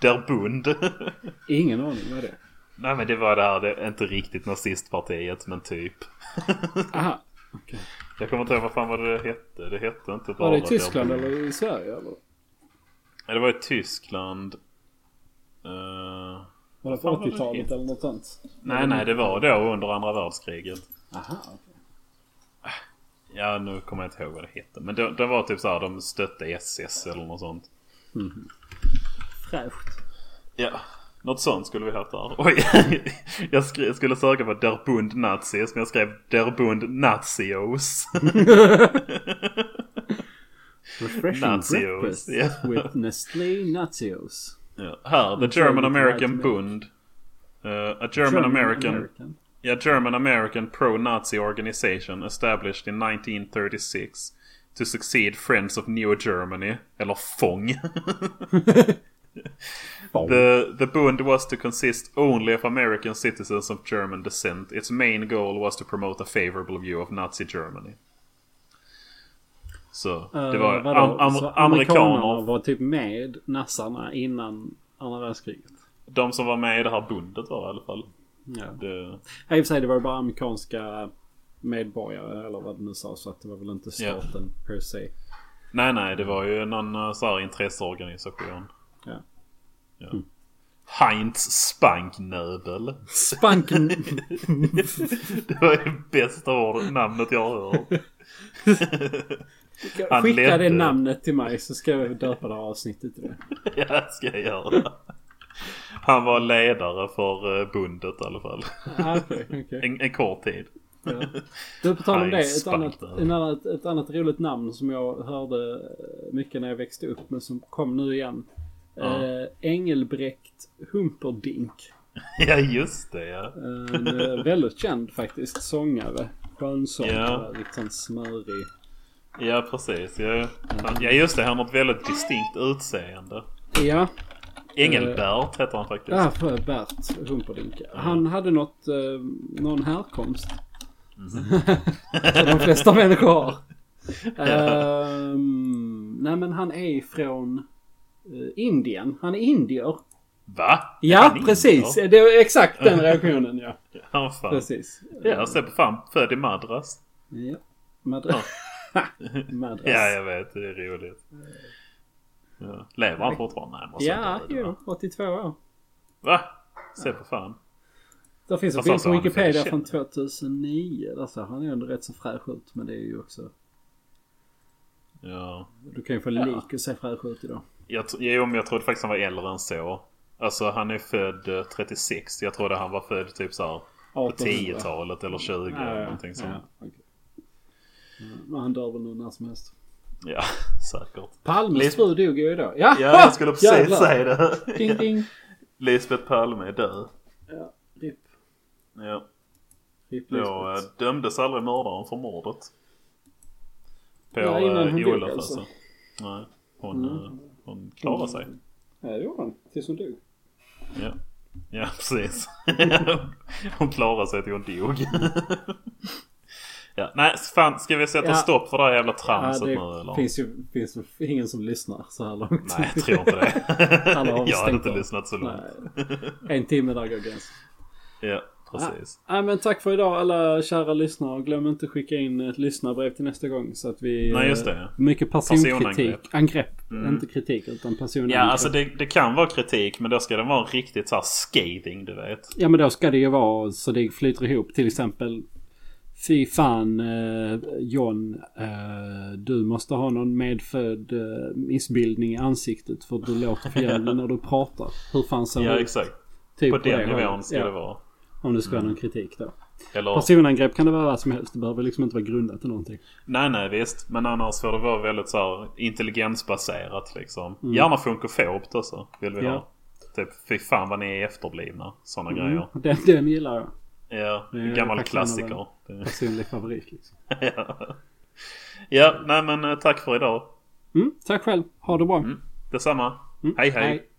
Der Bund. Ingen aning vad det är. Nej men det var det här, det är inte riktigt nazistpartiet men typ. Aha. Jag kommer inte ihåg vad fan vad det hette. Det hette inte bara Var det i Tyskland eller i Sverige eller? Ja, det var i Tyskland. Eh, Var det på vad det 80-talet heter. eller något sånt? nej, nej, det var då under andra världskriget. Aha, okej. Ja, nu kommer jag inte ihåg vad det hette. Men det, det var typ så här, de stötte SS eller något sånt. Fräscht. Ja, något sånt skulle vi haft där. Oj, jag skri- skulle söka på Der Bund Nazis men jag skrev Der Bund Nazios. Refreshing Nazios, breakfast ja. with Nestlé Nazios. Ja, här, the German German American Bund. Uh, a German American, American. Yeah, German American pro-Nazi organization established in 1936 to succeed Friends of New Germany, eller FONG. The, the Bund was to consist only of American citizens of German descent. Its main goal was to promote a favorable view of Nazi Germany. Så det Eh, var vadå? am, am, Så amerikaner. var typ med nassarna innan andra världskriget. De som var med i det här bundet var i alla fall. Ja. Det, Ja, I och för sig det var bara amerikanska medborgare eller vad det nu sa. Så att det var väl inte Ja. staten per se. Nej, nej, det var ju någon eh, så här intresseorganisation. Ja. Ja. Heinz Spanknöbel. Spanken... det var ju bästa ord, namnet jag har hört. Skicka det ledde. namnet till mig så ska jag döpa det här avsnittet till det. Ja, det ska jag göra. Han var ledare för eh, bundet i alla fall. Ah, Okej, okej. En, en kort tid. Ja. Du, på tal om det. Ett annat, annat, ett annat roligt namn som jag hörde eh, mycket när jag växte upp men som kom nu igen. Ja. Eh, Engelbrekt Humperdinck. Ja, just det ja. En väldigt känd faktiskt sångare. Skönsångare, Ja. sån smörig. Ja, precis. Ja, ja just det. Han har ett väldigt distinkt utseende. Ja, Engelbert heter han faktiskt. ja för Bert Humperdinck. Han hade något, eh, någon härkomst. Som de flesta människor har. Ehm, nej men han är från eh, Indien. Han är indier. Va? Ja, är precis. indier? Det var exakt den reaktionen ja. Ja, fan. Precis. Ja, se på fan. Född i Madras. Ja. Madras. Madras. Ja, jag vet. Det är roligt. Lever han fortfarande? Nej, måste Ja, inte jo. 82 år. Va? Se på fan. Där finns en bild på? Wikipedia från 2009. Där ser han ju ändå rätt så fräsch ut. Men det är ju också... Ja. Du kan ju få lik och se fräsch ut idag. Jag, jo, men jag trodde faktiskt han var äldre än så. Alltså han är född eh, 36. Jag trodde han var född typ så här på 1800. 10-talet eller 20 Ja, eller ja, någonting sånt. ja, okej. Ja, Men han dör väl nu när som helst. Ja, säkert. Palmes fru dog ju idag. Ja, Ja, jag skulle precis Jävlar. säga det. Ding ding. Lisbeth Palme är död. Ja, RIP. Ja. RIP Då eh, dömdes aldrig mördaren för mordet. På Ja, innan hon eh, dog Olof alltså. alltså. Nej, hon, Mm. eh, hon klarade sig. Ja, det gjorde han. Tills hon dog. Ja, ja precis. hon klarade sig till hon dog. ja, nej, fan ska vi sätta Ja. stopp för det här jävla Ja, tramset det nu eller? finns ju finns väl ingen som lyssnar så här långt. Nej, jag tror inte det. Jag hade inte av. lyssnat så långt. Nej. En timme där går gränsen. Ja, precis. Nej men tack för idag alla kära lyssnare. Glöm inte att skicka in ett lyssnarbrev till nästa gång. Så att vi... Nej, just det, ja. Mycket personkritik. Angrepp. Mm. Inte kritik utan personangrepp. Ja, alltså det, det kan vara kritik men då ska den vara riktigt så här scathing, du vet. Ja men då ska det ju vara så det flyter ihop. Till exempel Fy fan eh, John. Eh, du måste ha någon medfödd eh, missbildning i ansiktet för att du låter för jävligt när du pratar. Hur fan ser Ja, ut? exakt. Typ På den det nivån ska Ja, det vara. Om det ska vara någon kritik då. Eller, Personangrepp kan det vara vad som helst. Det behöver liksom inte vara grundat i någonting. nej nej visst. Men annars får det vara väldigt så här intelligensbaserat liksom. Mm. Gärna funkofobt också. Vill vi Ja. ha. Typ fy fan vad ni är efterblivna. Sådana Mm. grejer. Den, den gillar jag. Ja, Det är gammal klassiker. Personlig favorit liksom. ja. ja, nej men eh, tack för idag. Mm, tack själv. Ha det bra. Mm. Detsamma. Mm, hej. hej.